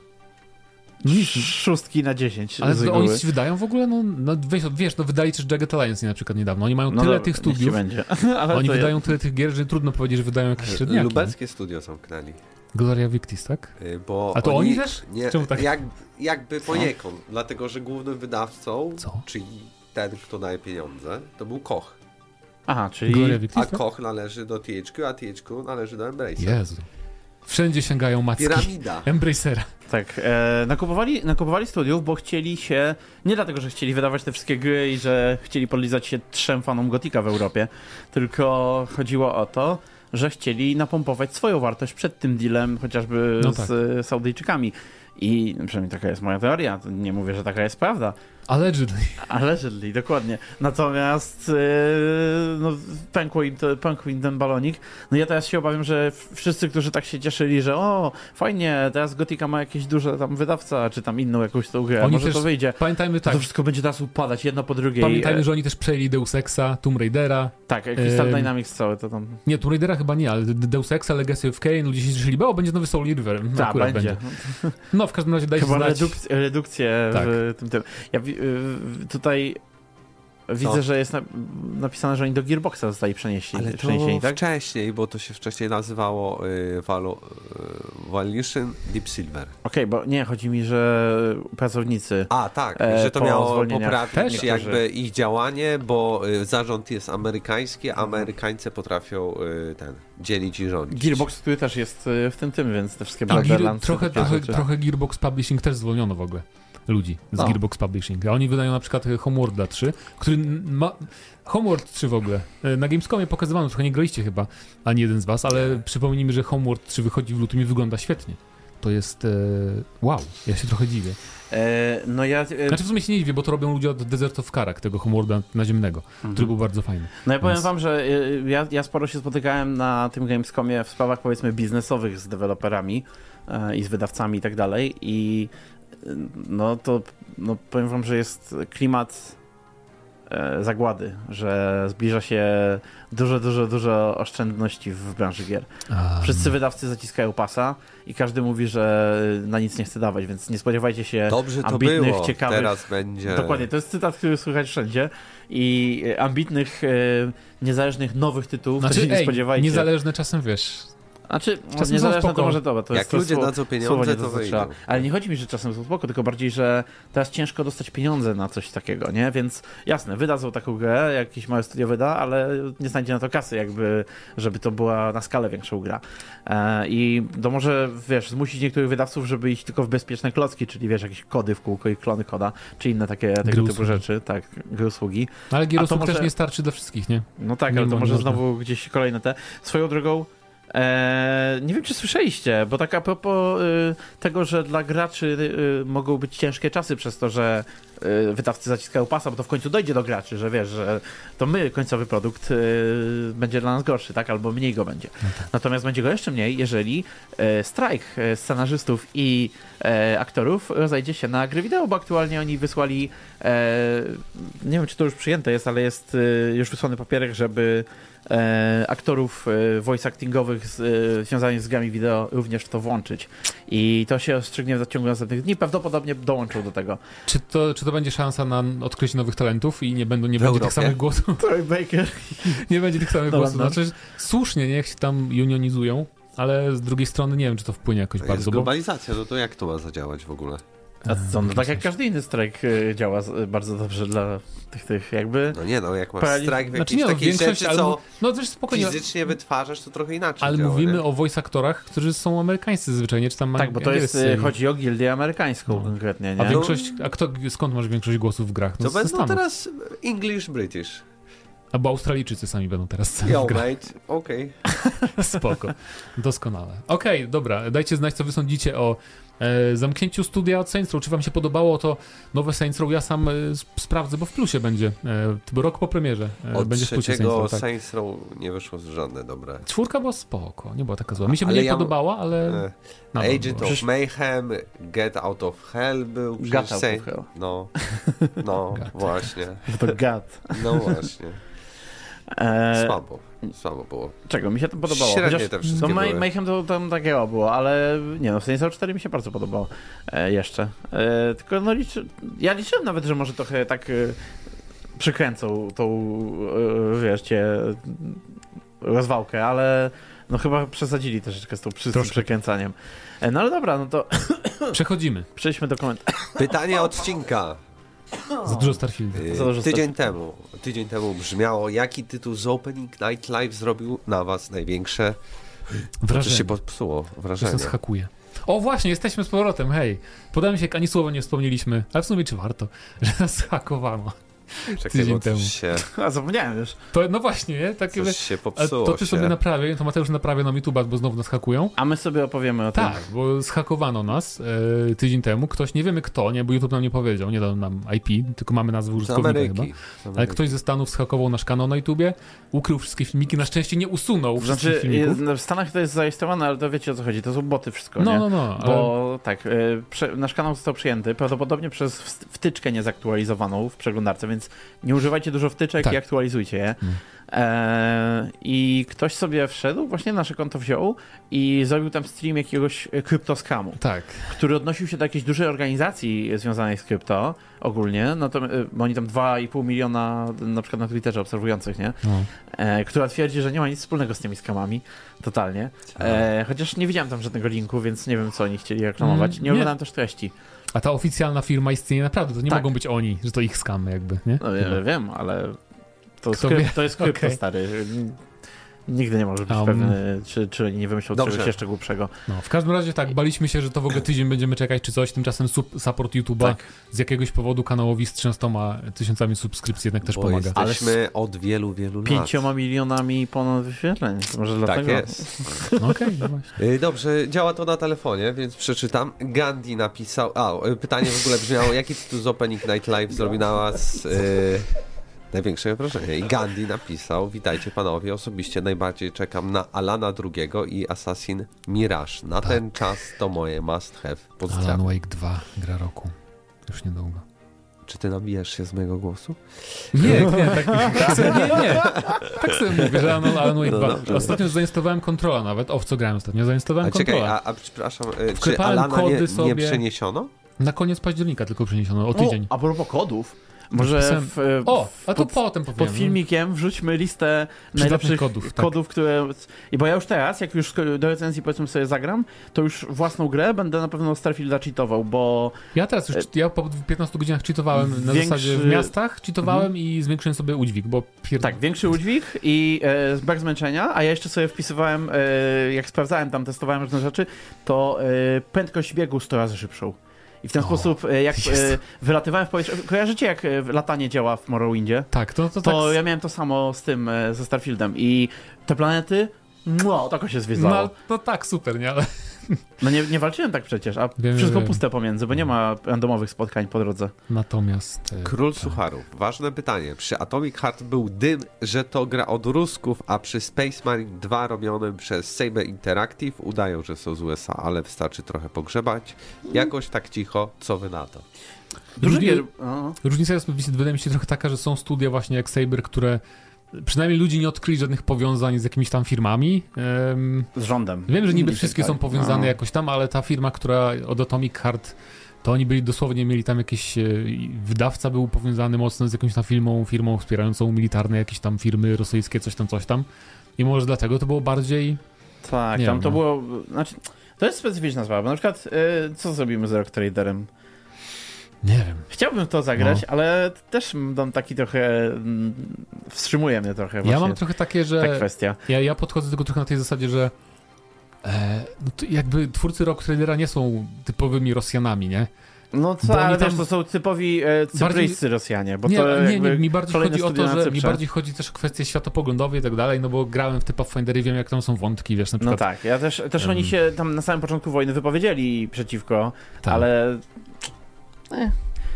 Nic, szóstki na 10 ale z to oni wydają w ogóle? No, no wiesz, wiesz, no wydali też Jagged Alliance na przykład niedawno. Oni mają No tyle dobra, tych studiów, będzie. Ale oni wydają tyle tych gier, że trudno powiedzieć, że wydają jakieś średniaki. Lubelskie studio zamknęli. Gloria Victis, tak? Y, Bo A to oni też? Nie, Czemu tak? jak, jakby poniekąd, dlatego że głównym wydawcą, Co? czyli ten, kto daje pieniądze, to był Koch. Aha, czyli Gloria Victis? A tak? Koch należy do THQ, a THQ należy do Embracer. Jezu. Wszędzie sięgają macki. Piramida. Embracera. tak, e, nakupowali, nakupowali studiów, bo chcieli się, nie dlatego, że chcieli wydawać te wszystkie gry i że chcieli podlizać się trzem fanom Gotika w Europie, tylko chodziło o to, że chcieli napompować swoją wartość przed tym dealem, chociażby No z tak. e, Saudyjczykami. I przynajmniej taka jest moja teoria, nie mówię, że taka jest prawda, Allegedly. Allegedly, dokładnie. Natomiast e, no, pękło, im to, pękł im ten balonik. No ja teraz się obawiam, że wszyscy, którzy tak się cieszyli, że o, fajnie, teraz Gotika ma jakieś duże tam wydawca, czy tam inną jakąś tą grę, Oni może też- to wyjdzie. Pamiętajmy tak, to wszystko będzie teraz upadać jedno po drugiej. pamiętajmy, E, że oni też przejęli Deus Exa, Tomb Raidera. Tak, Crystal Em, Dynamics całe to tam. Nie, Tomb Raidera chyba nie, ale Deus Exa, Legacy of Kain, ludzie się cieszyli, bo będzie nowy Soul River. Tak, akurat będzie. No, w każdym razie dajcie Chyba znać. reduk- redukcję Tak. w tym, tym. Ja tutaj widzę, że jest na, napisane, że oni do Gearboxa zostali przenieśli, Ale to przeniesieni, tak? wcześniej, bo to się wcześniej nazywało y, Valo, y, Volition Deep Silver. Okej, bo nie, chodzi mi, że pracownicy A, tak, E, że to po miało poprawić też jakby ich działanie, bo y, zarząd jest amerykański, a Amerykańcy potrafią y, ten, dzielić i rządzić. Gearbox, który też jest y, w tym tym, więc te wszystkie A Gear, Borderlands. trochę, trochę, rzeczy. trochę Gearbox Publishing też zwolniono w ogóle ludzi z No. Gearbox Publishing. A oni wydają na przykład Homeworlda 3, który ma... Homeworld 3 w ogóle. E, Na Gamescomie pokazywano, trochę nie graliście chyba, ani jeden z was, ale przypomnijmy, że Homeworld 3 wychodzi w lutym i wygląda świetnie. To jest... E... Wow, ja się trochę dziwię. E, no ja, e, Znaczy w sumie się nie dziwię, bo to robią ludzie od Desert of Karak, tego Homeworlda naziemnego, który mhm. był bardzo fajny. no ja powiem więc- wam, że y, ja, ja sporo się spotykałem na tym Gamescomie w sprawach powiedzmy biznesowych z deweloperami e, i z wydawcami i tak dalej i no to no powiem wam, że jest klimat e, zagłady, że zbliża się dużo, dużo, dużo oszczędności w branży gier. Wszyscy wydawcy zaciskają pasa i każdy mówi, że na nic nie chce dawać, więc nie spodziewajcie się Dobrze to ambitnych, było, ciekawych- teraz będzie... Dokładnie, to jest cytat, który słychać wszędzie. I e, ambitnych, e, niezależnych, nowych tytułów Znaczy, też się nie ej, spodziewajcie. niezależne czasem, wiesz, Znaczy, czasem niezależne to może dobra, to Jak jest to ludzie słowo- dadzą pieniądze, to wyjdą. Ale nie chodzi mi, że czasem są spoko, tylko bardziej, że teraz ciężko dostać pieniądze na coś takiego, nie? Więc jasne, wydadzą taką grę, jakieś małe studio wyda, ale nie znajdzie na to kasy, jakby, żeby to była na skalę większą gra. E, I to może, wiesz, zmusić niektórych wydawców, żeby iść tylko w bezpieczne klocki, czyli wiesz, jakieś kody w kółko i klony koda, czy inne takie tego typu usługi. rzeczy, tak, gry usługi. No, ale gier to usług może- też nie starczy dla wszystkich, nie? No tak, Nie ale to mo- może można. znowu gdzieś kolejne te. Swoją drogą, e, nie wiem czy słyszeliście, bo tak a propos y, tego, że dla graczy y, mogą być ciężkie czasy przez to, że wydawcy zaciskają pasa, bo to w końcu dojdzie do graczy, że wiesz, że to my, końcowy produkt, y, będzie dla nas gorszy, tak? Albo mniej go będzie. Natomiast będzie go jeszcze mniej, jeżeli e, strajk scenarzystów i aktorów rozejdzie się na gry wideo, bo aktualnie oni wysłali, nie wiem czy to już przyjęte jest, ale jest już wysłany papierek, żeby aktorów voice actingowych związanych z grami wideo również w to włączyć. I to się rozstrzygnie w ciągu następnych dni. Prawdopodobnie dołączą do tego. Czy to, czy to będzie szansa na odkrycie nowych talentów i nie, będą, nie W będzie tych Europie? samych głosów? Troy Baker. Nie będzie tych samych głosów. no. Znaczy, słusznie, niech się tam unionizują, ale z drugiej strony nie wiem, czy to wpłynie jakoś Jest bardzo, bo... globalizacja, no to jak to ma zadziałać w ogóle? A co, no tak jak każdy inny strajk e, działa z- bardzo dobrze dla tych, tych jakby... No nie no, jak masz Parali- strajk w Znaczy nie, no, takiej rzeczy, co no też spokojnie, fizycznie wytwarzasz, to trochę inaczej ale działa, mówimy nie? o voice aktorach, którzy są amerykańscy zwyczajnie, czy tam Tak, bo to jest, e, chodzi o gildię amerykańską No. konkretnie, A nie? większość, a kto, skąd masz większość głosów w grach? No, To będą Stanów. teraz English British. Albo Australijczycy sami będą teraz Yo, w grach. mate, okej. Spoko. Doskonale. Okej, dobra. Dajcie znać, co wy sądzicie o e, zamknięciu studia od Saints Row. Czy wam się podobało to nowe Saints Row? Ja sam e, sp- sprawdzę, bo w plusie będzie. E, rok po premierze e, Od będzie w plusie Saints trzeciego Row. Tak. Saints Row nie wyszło żadne dobre. Czwórka była spoko, nie była taka zła. Mi się Ale mniej ja- podobała, ale... E, Agent of Mayhem, Get Out of Hell był. Przecież out Saint- of hell. No, no, Got. właśnie. To gad. No właśnie. Słabo, słabo było. czego? Mi się to podobało. Średnie Chociaż te wszystkie no, były. Mayhem to tam takiego było, ale nie no, Saints Row 4 mi się bardzo podobało e, jeszcze. E, tylko no liczy, ja liczyłem nawet, że może trochę tak e, przykręcą tą, e, wiesz, cię rozwałkę, ale no chyba przesadzili troszeczkę z tą przy, przekręcaniem. E, no ale dobra, no to Przechodzimy. przejdźmy do komentarzy. Pytanie odcinka. Za dużo Starfielda. Y, Za dużo Tydzień temu, tydzień temu brzmiało, jaki tytuł z Opening Night Live zrobił na was największe, co Wrażenie. się popsuło, Że wrażenie. to schakuje. O właśnie, jesteśmy z powrotem, hej. Podałem się, ani słowa nie wspomnieliśmy, ale w sumie czy warto, że nas zhakowano. Czekaj, Tydzień temu. Się, A zapomniałem już. To, no właśnie, nie? Takie, coś się popsuło to ty się. sobie naprawię, to Mateusz naprawia nam YouTube'a, bo znowu nas hakują. A my sobie opowiemy o tym. Tak, bo zhakowano nas e, tydzień temu. Ktoś, nie wiemy kto, nie, bo YouTube nam nie powiedział, nie dał nam IP, tylko mamy nazwę Z użytkownika chyba. Ale ktoś ze Stanów zhakował nasz kanał na YouTubie, ukrył wszystkie filmiki, na szczęście nie usunął wszystkich Znaczy, filmików. jest- w Stanach to jest zarejestrowane, ale to wiecie o co chodzi. To są boty wszystko, No, nie? no, no, ale Bo tak, e, prze, nasz kanał został przyjęty prawdopodobnie przez wtyczkę niezaktualizowaną w przeglądarce, więc nie używajcie dużo wtyczek Tak. i aktualizujcie je. Mm. E, I ktoś sobie wszedł, właśnie nasze konto wziął i zrobił tam stream jakiegoś e, kryptoskamu, tak. który odnosił się do jakiejś dużej organizacji związanej z krypto ogólnie, no to, e, bo oni tam 2,5 miliona na przykład na Twitterze obserwujących, nie? No. Która twierdzi, że nie ma nic wspólnego z tymi skamami, totalnie. Chociaż nie widziałem tam żadnego linku, więc nie wiem, co oni chcieli reklamować. Mm, Nie nie. oglądałem też treści. A ta oficjalna firma istnieje naprawdę, to nie Tak. mogą być oni, że to ich skamy jakby, nie? No wiem, wiem ale to, Kto skryp, wie? to jest krypto, Okej. stary. Nigdy nie możesz być Um. pewny, czy, czy nie wymyślą Dobrze. czegoś jeszcze głupszego. No, w każdym razie tak, baliśmy się, że to w ogóle tydzień będziemy czekać czy coś, tymczasem sub, support YouTube'a Tak. z jakiegoś powodu kanałowi z 300 tysiącami subskrypcji jednak też Bo pomaga. Ale jesteśmy od wielu, wielu lat. Pięcioma milionami ponad wyświetleń. To Może Tak dlatego. jest. No okej, no. Y, Dobrze, działa to na telefonie, więc przeczytam. Gandhi napisał. A, pytanie w ogóle brzmiało: jaki tytuł z Opening Night Live zrobi na was y, największe wrażenie? I Gandhi napisał: Witajcie panowie, osobiście najbardziej czekam na Alana II i Assassin Mirage. Na ten czas to moje must have. Alan Pozdrawiam. Wake 2, gra roku. Już niedługo. Czy ty nabijesz się z mojego głosu? Nie, nie, tak, tak sobie, nie, nie. Tak sobie mówię, że Alan, Alan Wake No 2. dobrze. Ostatnio zainstalowałem kontrola nawet. O, w co grałem ostatnio? Zainstalowałem A czekaj, kontrola. a, a przepraszam, y, czy Alana nie, kody nie sobie. przeniesiono? Na koniec października tylko przeniesiono, o tydzień. O, a propos kodów. Może w, e, O, a to pod, potem powiem. pod filmikiem wrzućmy listę najlepszych kodów, kodów, tak. kodów które... I bo ja już teraz, jak już do recenzji powiedzmy sobie zagram, to już własną grę będę na pewno Starfielda cheatował, bo Ja teraz już, ja po 15 godzinach cheatowałem na Większy- zasadzie w miastach, cheatowałem i zwiększyłem sobie udźwig, bo tak, większy udźwig i e, brak zmęczenia, a ja jeszcze sobie wpisywałem, e, jak sprawdzałem tam, testowałem różne rzeczy, to e, prędkość biegu 100 razy szybszą. I w ten O, sposób, e, jak jest. e, wylatywałem w powietrze, kojarzycie jak e, latanie działa w Morrowindzie? Tak, to, to, To tak... ja miałem to samo z tym, ze Starfieldem i te planety, no, tako się No, zwiedzało. ale- no tak, super, nie? Ale No nie, nie walczyłem tak przecież, a Wiem, wszystko wiem. puste pomiędzy, bo nie ma randomowych spotkań po drodze. natomiast... e, Król tak. Sucharów. Ważne pytanie. Przy Atomic Heart był dym, że to gra od Rusków, a przy Space Marine 2 robionym przez Saber Interactive udają, że są z USA, ale wystarczy trochę pogrzebać. Jakoś tak cicho, co wy na to? Różnica jest, wydaje mi się, trochę taka, że są studia właśnie jak Saber, które przynajmniej ludzie nie odkryli żadnych powiązań z jakimiś tam firmami. Em, z rządem. wiem, że niby wszystkie są powiązane No. jakoś tam, ale ta firma, która od Atomic Heart, to oni byli dosłownie, mieli tam jakieś, e, wydawca był powiązany mocno z jakąś tam firmą, firmą wspierającą militarne jakieś tam firmy rosyjskie, coś tam, coś tam. I może dlatego to było bardziej... Tak, Nie tam wiem, to no. było... Znaczy, to jest specyficzna sprawa, na przykład e, co zrobimy z Rock Traderem? Nie wiem. Chciałbym to zagrać, No. ale też dam taki trochę... mm, Wstrzymuje mnie trochę Ja właśnie mam trochę takie, że... ta kwestia. Ja, ja podchodzę do tego trochę na tej zasadzie, że e, no jakby twórcy Rock Tradera nie są typowymi Rosjanami, nie? No co, oni ale też to są typowi e, cypryjscy Rosjanie, bo nie, to nie, nie, mi bardziej chodzi o to, że mi bardziej chodzi też o kwestie światopoglądowe i tak dalej, no bo grałem w te Pathfindery, wiem jak tam są wątki, wiesz, na No przykład. tak, ja też, też Em. oni się tam na samym początku wojny wypowiedzieli przeciwko, tak, ale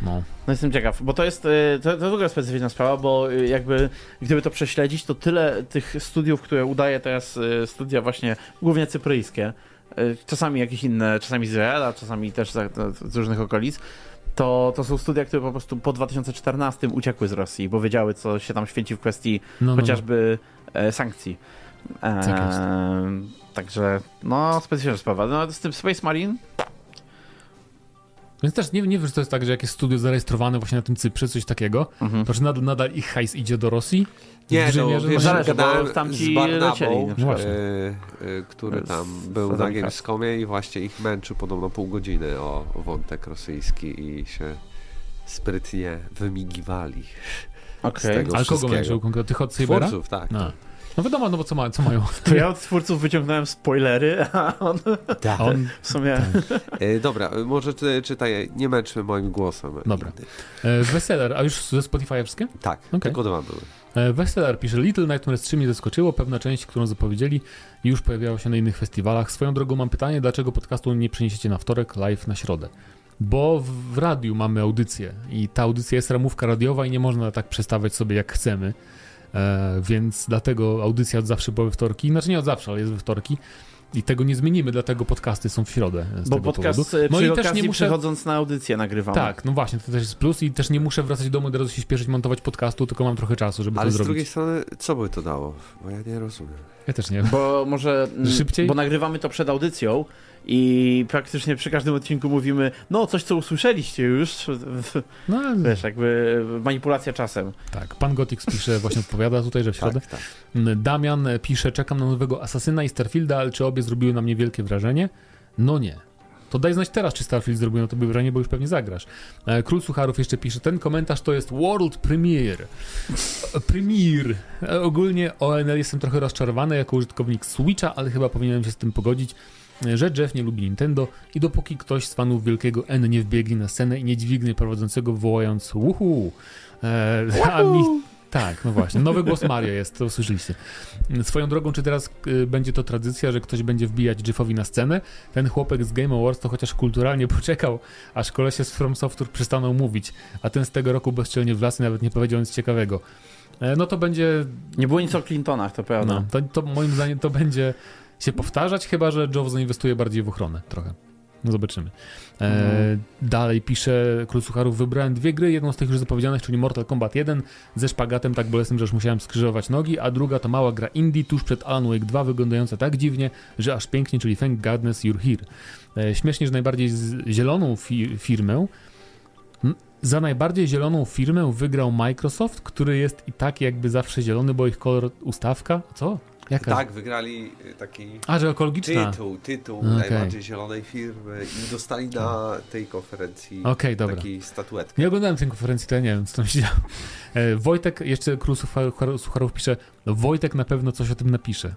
No. no jestem ciekaw, bo to jest, e, to, to w ogóle specyficzna sprawa, bo e, jakby gdyby to prześledzić, to tyle tych studiów, które udaje teraz e, studia właśnie, głównie cypryjskie, e, czasami jakieś inne, czasami z Izraela, czasami też z różnych okolic, to, to są studia, które po prostu po 2014 uciekły z Rosji, bo wiedziały, co się tam święci w kwestii No, no, chociażby e, sankcji. E, Tak. Także, no, specyficzna sprawa. No, z tym Space Marine, Więc też nie, nie wiem, że to jest tak, że jak jest studio zarejestrowane właśnie na tym Cyprze, coś takiego, mhm. to czy nadal, nadal ich hajs idzie do Rosji? Nie, W dużej no, wiesz, Zależy, gadałem tamci z Barnabą, lecieli e, e, który tam z był na. Gamescomie i właśnie ich męczył podobno pół godziny o wątek rosyjski i się sprytnie wymigiwali. Okej. z tego Ale kogo męczył konkretnie? Tych od Cybera? Twórców, tak. No. No wiadomo, no bo co, ma, co mają? To ja od twórców wyciągnąłem spoilery, a on A on, w sumie... E, dobra, może ty, czytaj, nie męczmy moim głosem. Dobra. e, Weseler, a już ze Spotify wszystkie? Tak, Okej. tylko dwa były. E, Weseler pisze, Little Nightmares 3 mnie zaskoczyło, pewna część, którą zapowiedzieli, już pojawiała się na innych festiwalach. Swoją drogą mam pytanie, dlaczego podcastu nie przeniesiecie na wtorek, live na środę? Bo w, w radiu mamy audycję i ta audycja jest ramówka radiowa i nie można tak przestawiać sobie jak chcemy. E, więc dlatego audycja od zawsze była we wtorki, znaczy nie od zawsze, ale jest we wtorki. I tego nie zmienimy, dlatego podcasty są w środę. Z Bo tego podcast powodu. e, No przy i też nie muszę. przychodząc na audycję nagrywamy. Tak, no właśnie, to też jest plus i też nie muszę wracać do domu, od razu się śpieszyć, montować podcastu, tylko mam trochę czasu, żeby Ale to z zrobić. drugiej strony, co by to dało? Bo ja nie rozumiem. Ja też nie. Bo może... mm, Szybciej? Bo nagrywamy to przed audycją i praktycznie przy każdym odcinku mówimy, no coś co usłyszeliście już, No, wiesz, jakby manipulacja czasem. tak. Pan Gotix pisze, właśnie odpowiada tutaj, że w środę. Tak, tak. Damian pisze, czekam na nowego Asasyna i Starfielda, ale czy obie zrobiły na mnie wielkie wrażenie? No nie. To daj znać teraz, czy Starfield zrobił na tobie wrażenie, bo już pewnie zagrasz. E, Król Sucharów jeszcze pisze, ten komentarz to jest World Premiere. Premiere. E, Ogólnie ONL jestem trochę rozczarowany jako użytkownik Switcha, ale chyba powinienem się z tym pogodzić, że Jeff nie lubi Nintendo i dopóki ktoś z fanów wielkiego N nie wbiegnie na scenę i nie dźwignie prowadzącego wołając uhu, e, a mi, tak, no właśnie. Nowy głos Mario jest, to usłyszeliście. Swoją drogą, czy teraz y, będzie to tradycja, że ktoś będzie wbijać Jeffowi na scenę? Ten chłopek z Game Awards to chociaż kulturalnie poczekał, aż kolesie z From Software przestaną mówić, a ten z tego roku bezczelnie w lasy nawet nie powiedział nic ciekawego. E, no to będzie, Nie było nic o Clintonach, to prawda. no, to, to moim zdaniem to będzie się powtarzać, chyba że Joe zainwestuje bardziej w ochronę trochę. No zobaczymy. E, Mhm. Dalej pisze Król Sucharów, wybrałem dwie gry, jedną z tych już zapowiedzianych, czyli Mortal Kombat 1 ze szpagatem tak bolesnym, że już musiałem skrzyżować nogi, a druga to mała gra indie tuż przed Alan Wake 2, wyglądająca tak dziwnie, że aż pięknie, czyli Thank Godness You're Here. E, śmiesznie, że najbardziej z, zieloną fi, firmę za najbardziej zieloną firmę wygrał Microsoft, który jest i tak jakby zawsze zielony, bo ich kolor ustawka. Co? Jaka? Tak, wygrali y, taki A, że ekologiczna. tytuł, tytuł Okej. najbardziej zielonej firmy i dostali na tej konferencji Okej, dobra. taki statuetkę. Nie oglądałem tej konferencji, to ja nie wiem, co tam się działo. E, Wojtek, jeszcze Król Suchar- Sucharów pisze, no Wojtek na pewno coś o tym napisze.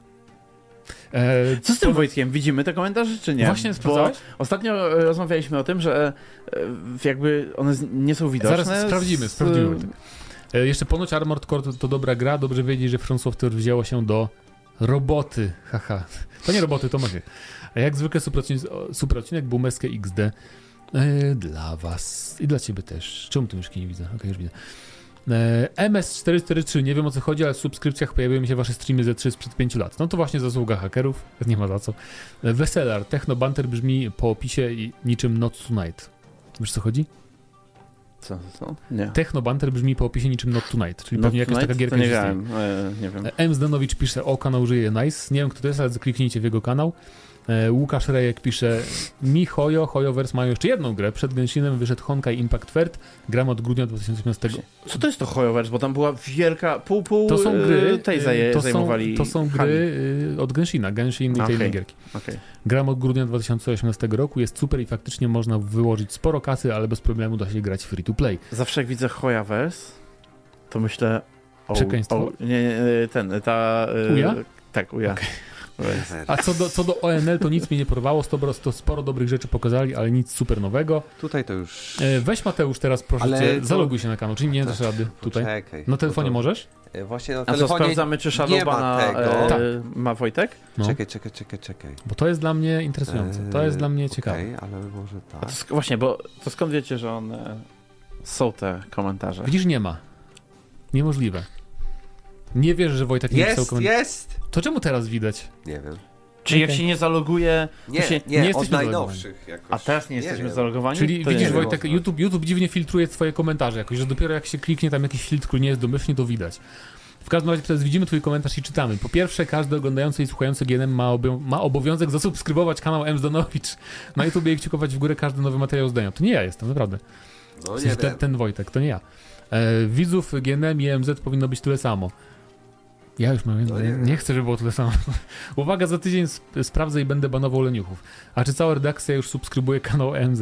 E, Co z tym Wojtkiem? Widzimy te komentarze, czy nie? Właśnie Bo sprawdzałeś? ostatnio e, rozmawialiśmy o tym, że e, jakby one nie są widoczne. Zaraz sprawdzimy, z- sprawdzimy. E, jeszcze ponoć Armored Core to, to dobra gra, dobrze wiedzieć, że From Software wzięło się do roboty, haha. To nie roboty, to macie. A jak zwykle super odcinek Boomerskie XD e, dla was i dla ciebie też. Czemu tu myszki nie widzę? Okej, już widzę. E, MS443, nie wiem o co chodzi, ale w subskrypcjach pojawiły się wasze streamy ze 3 sprzed 5 lat. No to właśnie zasługa hakerów, nie ma za co. E, Weselar, Techno Banter brzmi po opisie niczym Not Tonight. Wiesz co chodzi? Co, co? Nie. Techno Banter brzmi po opisie niczym Not Tonight, czyli No, pewnie jakaś taka gierka nie grałem, e, nie wiem. M. Zdanowicz pisze, o kanał żyje nice. Nie wiem kto to jest, ale kliknijcie w jego kanał. E, Łukasz Rejek pisze, mi Hojo, Hoyoverse mają jeszcze jedną grę. Przed Genshinem wyszedł Honkai Impact Third. Gram od grudnia 2015. Co to jest to Hoyoverse? Bo tam była wielka, pół, pół To są e, gry, tej e, zaje, to są, zajmowali to są hali. gry e, od Genshina, Genshin i tej Okej. innej gierki. Okej. Gram od grudnia 2018 roku, jest super i faktycznie można wyłożyć sporo kasy, ale bez problemu da się grać free to play. Zawsze jak widzę Hoyoverse, to myślę o... Przekleństwo? o nie, nie, ten, ta... e, Uja? Tak, Uja. Okej. A co do, co do ONL, to nic mnie nie porwało, to, to sporo dobrych rzeczy pokazali, ale nic super nowego. Tutaj to już... E, Weź Mateusz teraz proszę Ale cię, to- zaloguj się na kanał, czyli nie dasz rady tutaj. Poczekaj. Na telefonie to- możesz? e, Właśnie na A co, telefonie... sprawdzamy, czy ma Shadowbana tego. e, Tak. ma Wojtek? No. Czekaj, czekaj, czekaj, czekaj. Bo to jest dla mnie interesujące, to jest Eee, dla mnie ciekawe. Okej, ale może A tak. to sk- właśnie, bo to skąd wiecie, że one są te komentarze? Widzisz, nie ma. Niemożliwe. Nie wierzę, że Wojtek nie pisał Jest, komentarzy. jest! To czemu teraz widać? Nie wiem. Czyli jak Okej. się nie zaloguje, Nie, się- nie, nie od jesteśmy najnowszych jakoś. a teraz nie jesteśmy wiem. zalogowani? Czyli to widzisz, nie. Wojtek, YouTube, YouTube dziwnie filtruje twoje komentarze jakoś, że dopiero jak się kliknie tam jakiś filtr, który nie jest domyślnie, to widać. W każdym razie teraz widzimy twój komentarz i czytamy. Po pierwsze, każdy oglądający i słuchający GNM ma, ma obowiązek zasubskrybować kanał M. Zdanowicz na YouTube i kciukować w górę każdy nowy materiał zdania. To nie ja jestem, naprawdę. No W nie sensie ten, wiem. ten Wojtek, to nie ja. E, widzów GNM i MZ powinno być tyle samo. Ja już mam, No nie, nie. chcę, żeby było tyle samo. Uwaga, za tydzień sp- sprawdzę i będę banował leniuchów. A czy cała redakcja już subskrybuje kanał EMZ?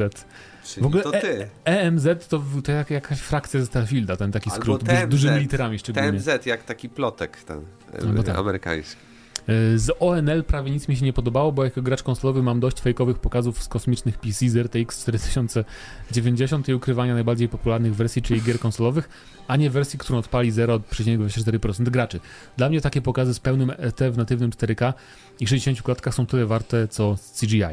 Czyli W ogóle to ty. EMZ to, to jak, jakaś frakcja ze Starfielda, ten taki Albo skrót, TMZ. z dużymi literami szczególnie. TMZ jak taki plotek ten e, No tak. amerykański. Z ONL prawie nic mi się nie podobało, bo jako gracz konsolowy mam dość fejkowych pokazów z kosmicznych PC z RTX 4090 i ukrywania najbardziej popularnych wersji, czyli gier konsolowych, a nie wersji, którą odpali 0,24% graczy. Dla mnie takie pokazy z pełnym ET w natywnym 4K i 60 klatkach są tyle warte, co CGI.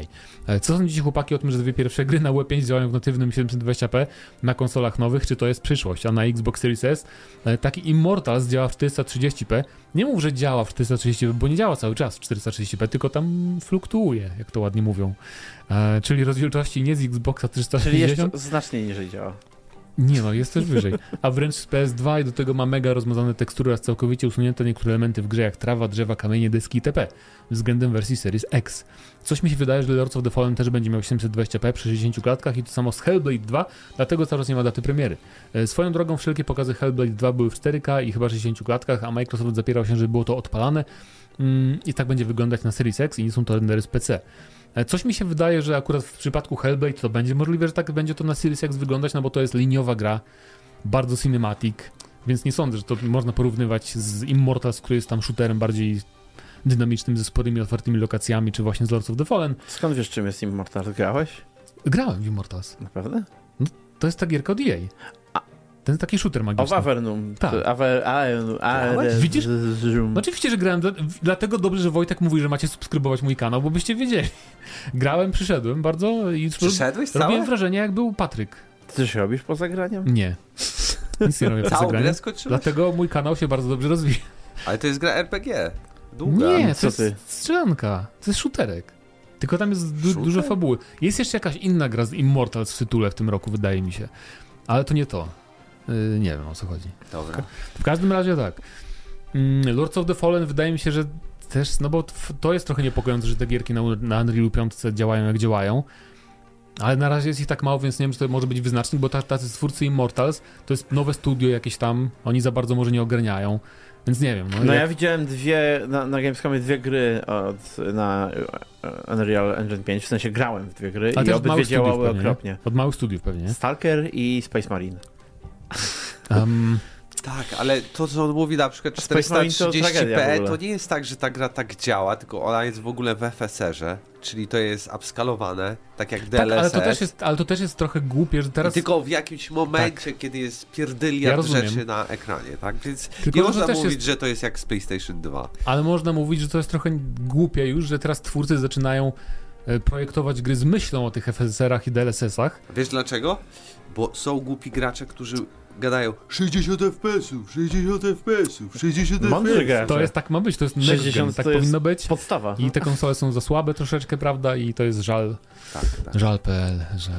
E, Co sądzicie chłopaki o tym, że dwie pierwsze gry na W5 działają w natywnym 720p na konsolach nowych, czy to jest przyszłość, a na Xbox Series S e, taki Immortals działa w 430p, nie mów, że działa w 430p, bo nie działa cały czas w 430p, tylko tam fluktuuje, jak to ładnie mówią. E, czyli rozdzielczości nie z Xboxa Czyli 360, jeszcze znacznie niżej działa. Nie no, jest też wyżej. A wręcz z PS2 i do tego ma mega rozmazane tekstury oraz całkowicie usunięte niektóre elementy w grze, jak trawa, drzewa, kamienie, deski itp. względem wersji Series X. Coś mi się wydaje, że Lords of the Fallen też będzie miał 720p przy 60 klatkach i to samo z Hellblade 2, dlatego cały czas nie ma daty premiery. E, Swoją drogą wszelkie pokazy Hellblade 2 były w 4K i chyba 60 klatkach, a Microsoft zapierał się, że było to odpalane mm, i tak będzie wyglądać na Series X i nie są to rendery z PC. E, Coś mi się wydaje, że akurat w przypadku Hellblade to będzie możliwe, że tak będzie to na Series X wyglądać, no bo to jest liniowa gra, bardzo cinematic, więc nie sądzę, że to można porównywać z Immortals, który jest tam shooterem bardziej dynamicznym, ze sporymi, otwartymi lokacjami, czy właśnie z Lords of the Fallen. Skąd wiesz, czym jest Immortal? Grałeś? Grałem w Immortals. Naprawdę? To jest ta gierka od EA. Ten taki shooter O magiczny. Avernum. Tak. Widzisz? No oczywiście, że grałem, dla- dlatego dobrze, że Wojtek mówi, że macie subskrybować mój kanał, bo byście wiedzieli. Grałem, przyszedłem bardzo i Przyszedłeś robiłem całe? wrażenie, jak był Patryk. Ty coś robisz poza graniem? Nie. Nic nie robię poza graniem. Dlatego mój kanał się bardzo dobrze rozwija. Ale to jest gra RPG. Długa. Nie, Co to jest ty? strzelanka. To jest shooterek. Tylko tam jest du- Shooter? dużo fabuły. Jest jeszcze jakaś inna gra z Immortals w tytule w tym roku, wydaje mi się. Ale to nie to. Yy, nie wiem o co chodzi. Dobra. W każdym razie tak. Mm, Lords of the Fallen wydaje mi się, że też, no bo to jest trochę niepokojące, że te gierki na, na Unrealu 5 działają jak działają. Ale na razie jest ich tak mało, więc nie wiem, czy to może być wyznacznik, bo ta- tacy twórcy Immortals to jest nowe studio jakieś tam, oni za bardzo może nie ogarniają, więc nie wiem. No, No jak- ja widziałem dwie, na, na Gamescomie dwie gry od, na e, Unreal Engine 5, w sensie grałem w dwie gry Ale i obydwie działały pewnie, nie? okropnie. Od małych studiów pewnie. nie? Stalker i Space Marine. Um, Tak, ale to, co on mówi na przykład Space Marine to tragedia w 430p, ogóle. to nie jest tak, że ta gra tak działa, tylko ona jest w ogóle w FSR-ze, czyli to jest upskalowane, tak jak tak, DLSS. ale to, też jest, ale to też jest trochę głupie, że teraz... I tylko w jakimś momencie, kiedy jest pierdyliard Ja rzeczy na ekranie, tak? Więc Tylko, nie można też mówić, jest- że to jest jak z PlayStation 2. Ale można mówić, że to jest trochę głupie już, że teraz twórcy zaczynają e, projektować gry z myślą o tych FSR-ach i DLSS-ach. Wiesz dlaczego? Bo są głupi gracze, którzy gadają 60 FPS-ów, 60 FPS-ów, 60 Mądrzy FPS-ów. gracze. To jest tak ma być, to jest next 60 gen, tak to jest powinno być. Podstawa. I te konsole są za słabe troszeczkę, prawda? I to jest żal, Tak, tak. żal.pl, że...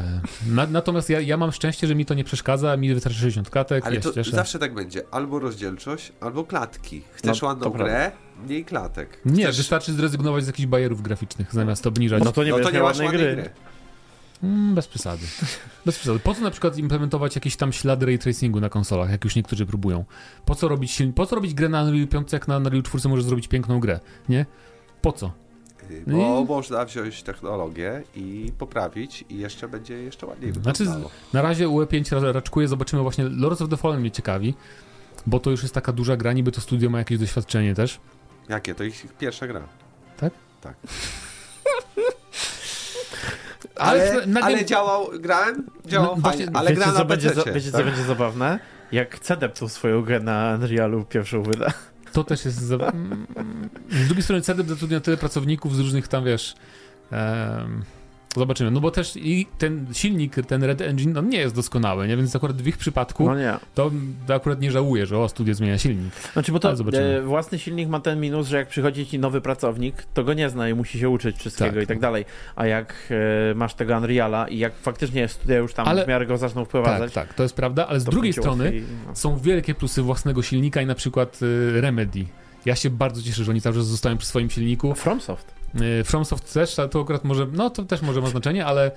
Na, natomiast ja, ja mam szczęście, że mi to nie przeszkadza, mi wystarczy 60 klatek, Ale ja to się cieszę. zawsze tak będzie. Albo rozdzielczość, albo klatki. Chcesz No, ładną to prawda. grę, mniej klatek. Nie, Chcesz... wystarczy zrezygnować z jakichś bajerów graficznych, zamiast obniżać. No to nie no to nie masz ładnej ładnej gry. gry. Mm, bez przesady. Bez przesady. Po co na przykład implementować jakieś tam ślady ray tracingu na konsolach, jak już niektórzy próbują? Po co robić, siln- po co robić grę na Unreal 5, jak na Unreal 4 możesz zrobić piękną grę? Nie? Po co? Bo i- można wziąć technologię i poprawić i jeszcze będzie jeszcze ładniej Znaczy, wyglądało. Na razie UE5 ra- raczkuje, zobaczymy właśnie. Lords of the Fallen mnie ciekawi, bo to już jest taka duża gra, niby to studio ma jakieś doświadczenie też. Jakie? To ich pierwsza gra. Tak? Tak. Ale Ale, na ale game- działał, grałem, działał No, fajnie, właśnie, ale gra wiecie, na co będzie, za, wiecie, co będzie zabawne? Jak CDEP tą swoją grę na Unrealu pierwszą wyda. To też jest. Za... Mm, Z drugiej strony CDEP zatrudnia tyle pracowników z różnych tam wiesz. em, Zobaczymy. No bo też i ten silnik, ten Red Engine, on nie jest doskonały, nie? Więc akurat w ich przypadku No nie. to, to akurat nie żałuję, że o, studio zmienia silnik. Znaczy, bo to e, własny silnik ma ten minus, że jak przychodzi ci nowy pracownik, to go nie zna i musi się uczyć wszystkiego Tak. i tak dalej. A jak e, masz tego Unreala i jak faktycznie studia już tam Ale- w miarę go zaczną Tak, wprowadzać, tak, to jest prawda, ale z drugiej strony łatwiej, no. są wielkie plusy własnego silnika i na przykład y, Remedy Ja się bardzo cieszę, że oni cały czas zostają przy swoim silniku. FromSoft. Yy, FromSoft też, ale to akurat może, no to też może ma znaczenie, ale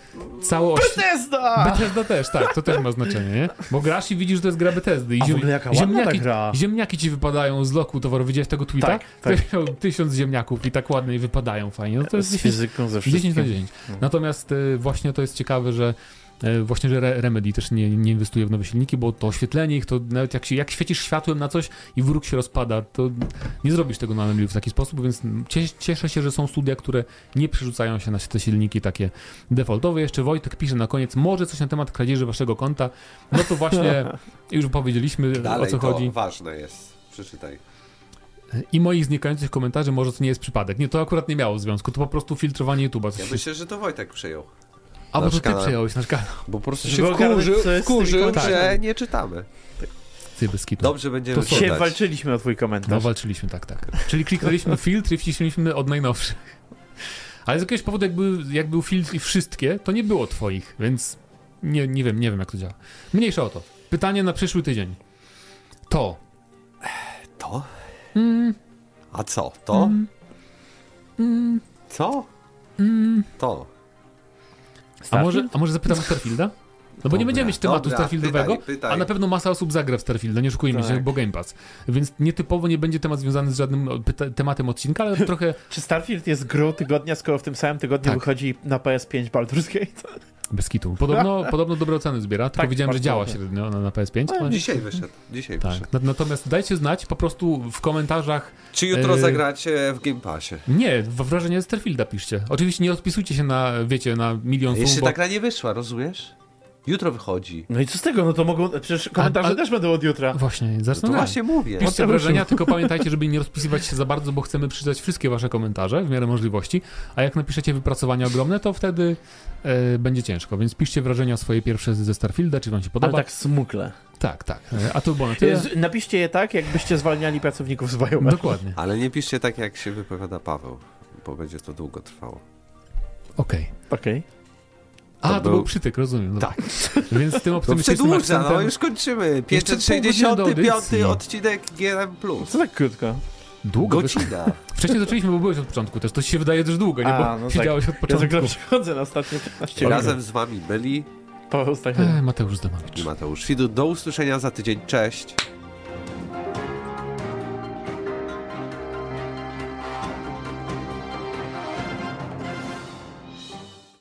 całość... Bethesda! Bethesda też, tak, to też ma znaczenie, nie? Bo grasz i widzisz, że to jest gra Bethesdy. I A w ziem- ogóle jaka ziemniaki, gra. ziemniaki ci wypadają z loku towaru. Widziałeś tego tweeta? Tak, tak. Tysiąc ziemniaków i tak ładnie wypadają fajnie. No to jest Z 10, fizyką, ze 10 na wszystkim. 10. No. Natomiast y, właśnie to jest ciekawe, że właśnie, że Re- Remedy też nie, nie inwestuje w nowe silniki, bo to oświetlenie ich, to nawet jak, się, jak świecisz światłem na coś i wróg się rozpada, to nie zrobisz tego na Unreal w taki sposób, więc cie- cieszę się, że są studia, które nie przerzucają się na te silniki takie defaultowe. Jeszcze Wojtek pisze na koniec, może coś na temat kradzieży waszego konta. No to właśnie już powiedzieliśmy Dalej o co to chodzi. ważne jest. Przeczytaj. I moich znikających komentarzy może to nie jest przypadek. Nie, to akurat nie miało związku, to po prostu filtrowanie YouTube'a. Ja myślę, że to Wojtek przyjął. A bo to ty przejąłeś nasz kanał. Bo po prostu się wkurzył, wkurzył że nie czytamy. Ty bez kitu. Dobrze będziemy To czytać. walczyliśmy o twój No komentarz. walczyliśmy, tak, tak. Czyli kliknęliśmy filtr i wcisnęliśmy od najnowszych. Ale z jakiegoś powodu, jak był, jak był filtr i wszystkie, to nie było twoich, więc nie, nie wiem, nie wiem jak to działa. Mniejsza o to. Pytanie na przyszły tydzień. To. To? Mm, A co? To? mm, mm, Co? mm. To. A może, Starfield? a może zapytam o Starfielda? No bo nie będziemy mieć tematu dobra, Starfieldowego, pytaj, pytaj. a na pewno masa osób zagra w Starfielda, nie oszukujmy się, Tak. bo Game Pass. Więc nietypowo nie będzie temat związany z żadnym pyta- tematem odcinka, ale trochę Czy Starfield jest grą tygodnia, skoro w tym samym tygodniu Tak. wychodzi na PS5 Baldur's Gate? bez kitu. Podobno, podobno dobre oceny zbiera, tylko Tak, widziałem, że działa średnio na, na PS5. ale- Dzisiaj wyszedł. Dzisiaj Tak. wyszedł. Na- Natomiast dajcie znać po prostu w komentarzach. Czy jutro Yy. zagracie w Game Passie? Nie, wrażenie z Starfielda piszcie. Oczywiście nie odpisujcie się na, wiecie, na milion Jeszcze słów, bo ta gra nie wyszła, rozumiesz? Jutro wychodzi. No i co z tego? No to mogą. Przecież komentarze A- a- też będą od jutra. Właśnie, No to zastanawiam. właśnie mówię. Piszcie wrażenia, tylko pamiętajcie, żeby nie rozpisywać się za bardzo, bo chcemy przeczytać wszystkie wasze komentarze w miarę możliwości, a jak napiszecie wypracowania ogromne, to wtedy e, będzie ciężko, więc piszcie wrażenia swoje pierwsze ze Starfielda, czy wam się Ale podoba. tak smukle. tak, tak. E, A to było na tyle. Napiszcie je tak, jakbyście zwalniali pracowników z BioWare. Dokładnie. Ale nie piszcie tak, jak się wypowiada Paweł, bo będzie to długo trwało. Okej. Okej. A, to, był- był przytyk, rozumiem. Dobra. Tak. Więc tym To optymistycznym no akcentem... już kończymy. Jeszcze pół godziny do 565 audycji. odcinek GM+. Co tak krótko? Długo. Godzina. Wcześniej zaczęliśmy, bo byłeś od początku też. To się wydaje też długo, nie? A, Bo no tak. siedziałeś od Ja początku. zwykle przychodzę na ostatnie 15 minut. Razem z wami byli Paweł Stachelski. E, Mateusz Zdemowicz. Mateusz Widut. Do usłyszenia za tydzień. Cześć.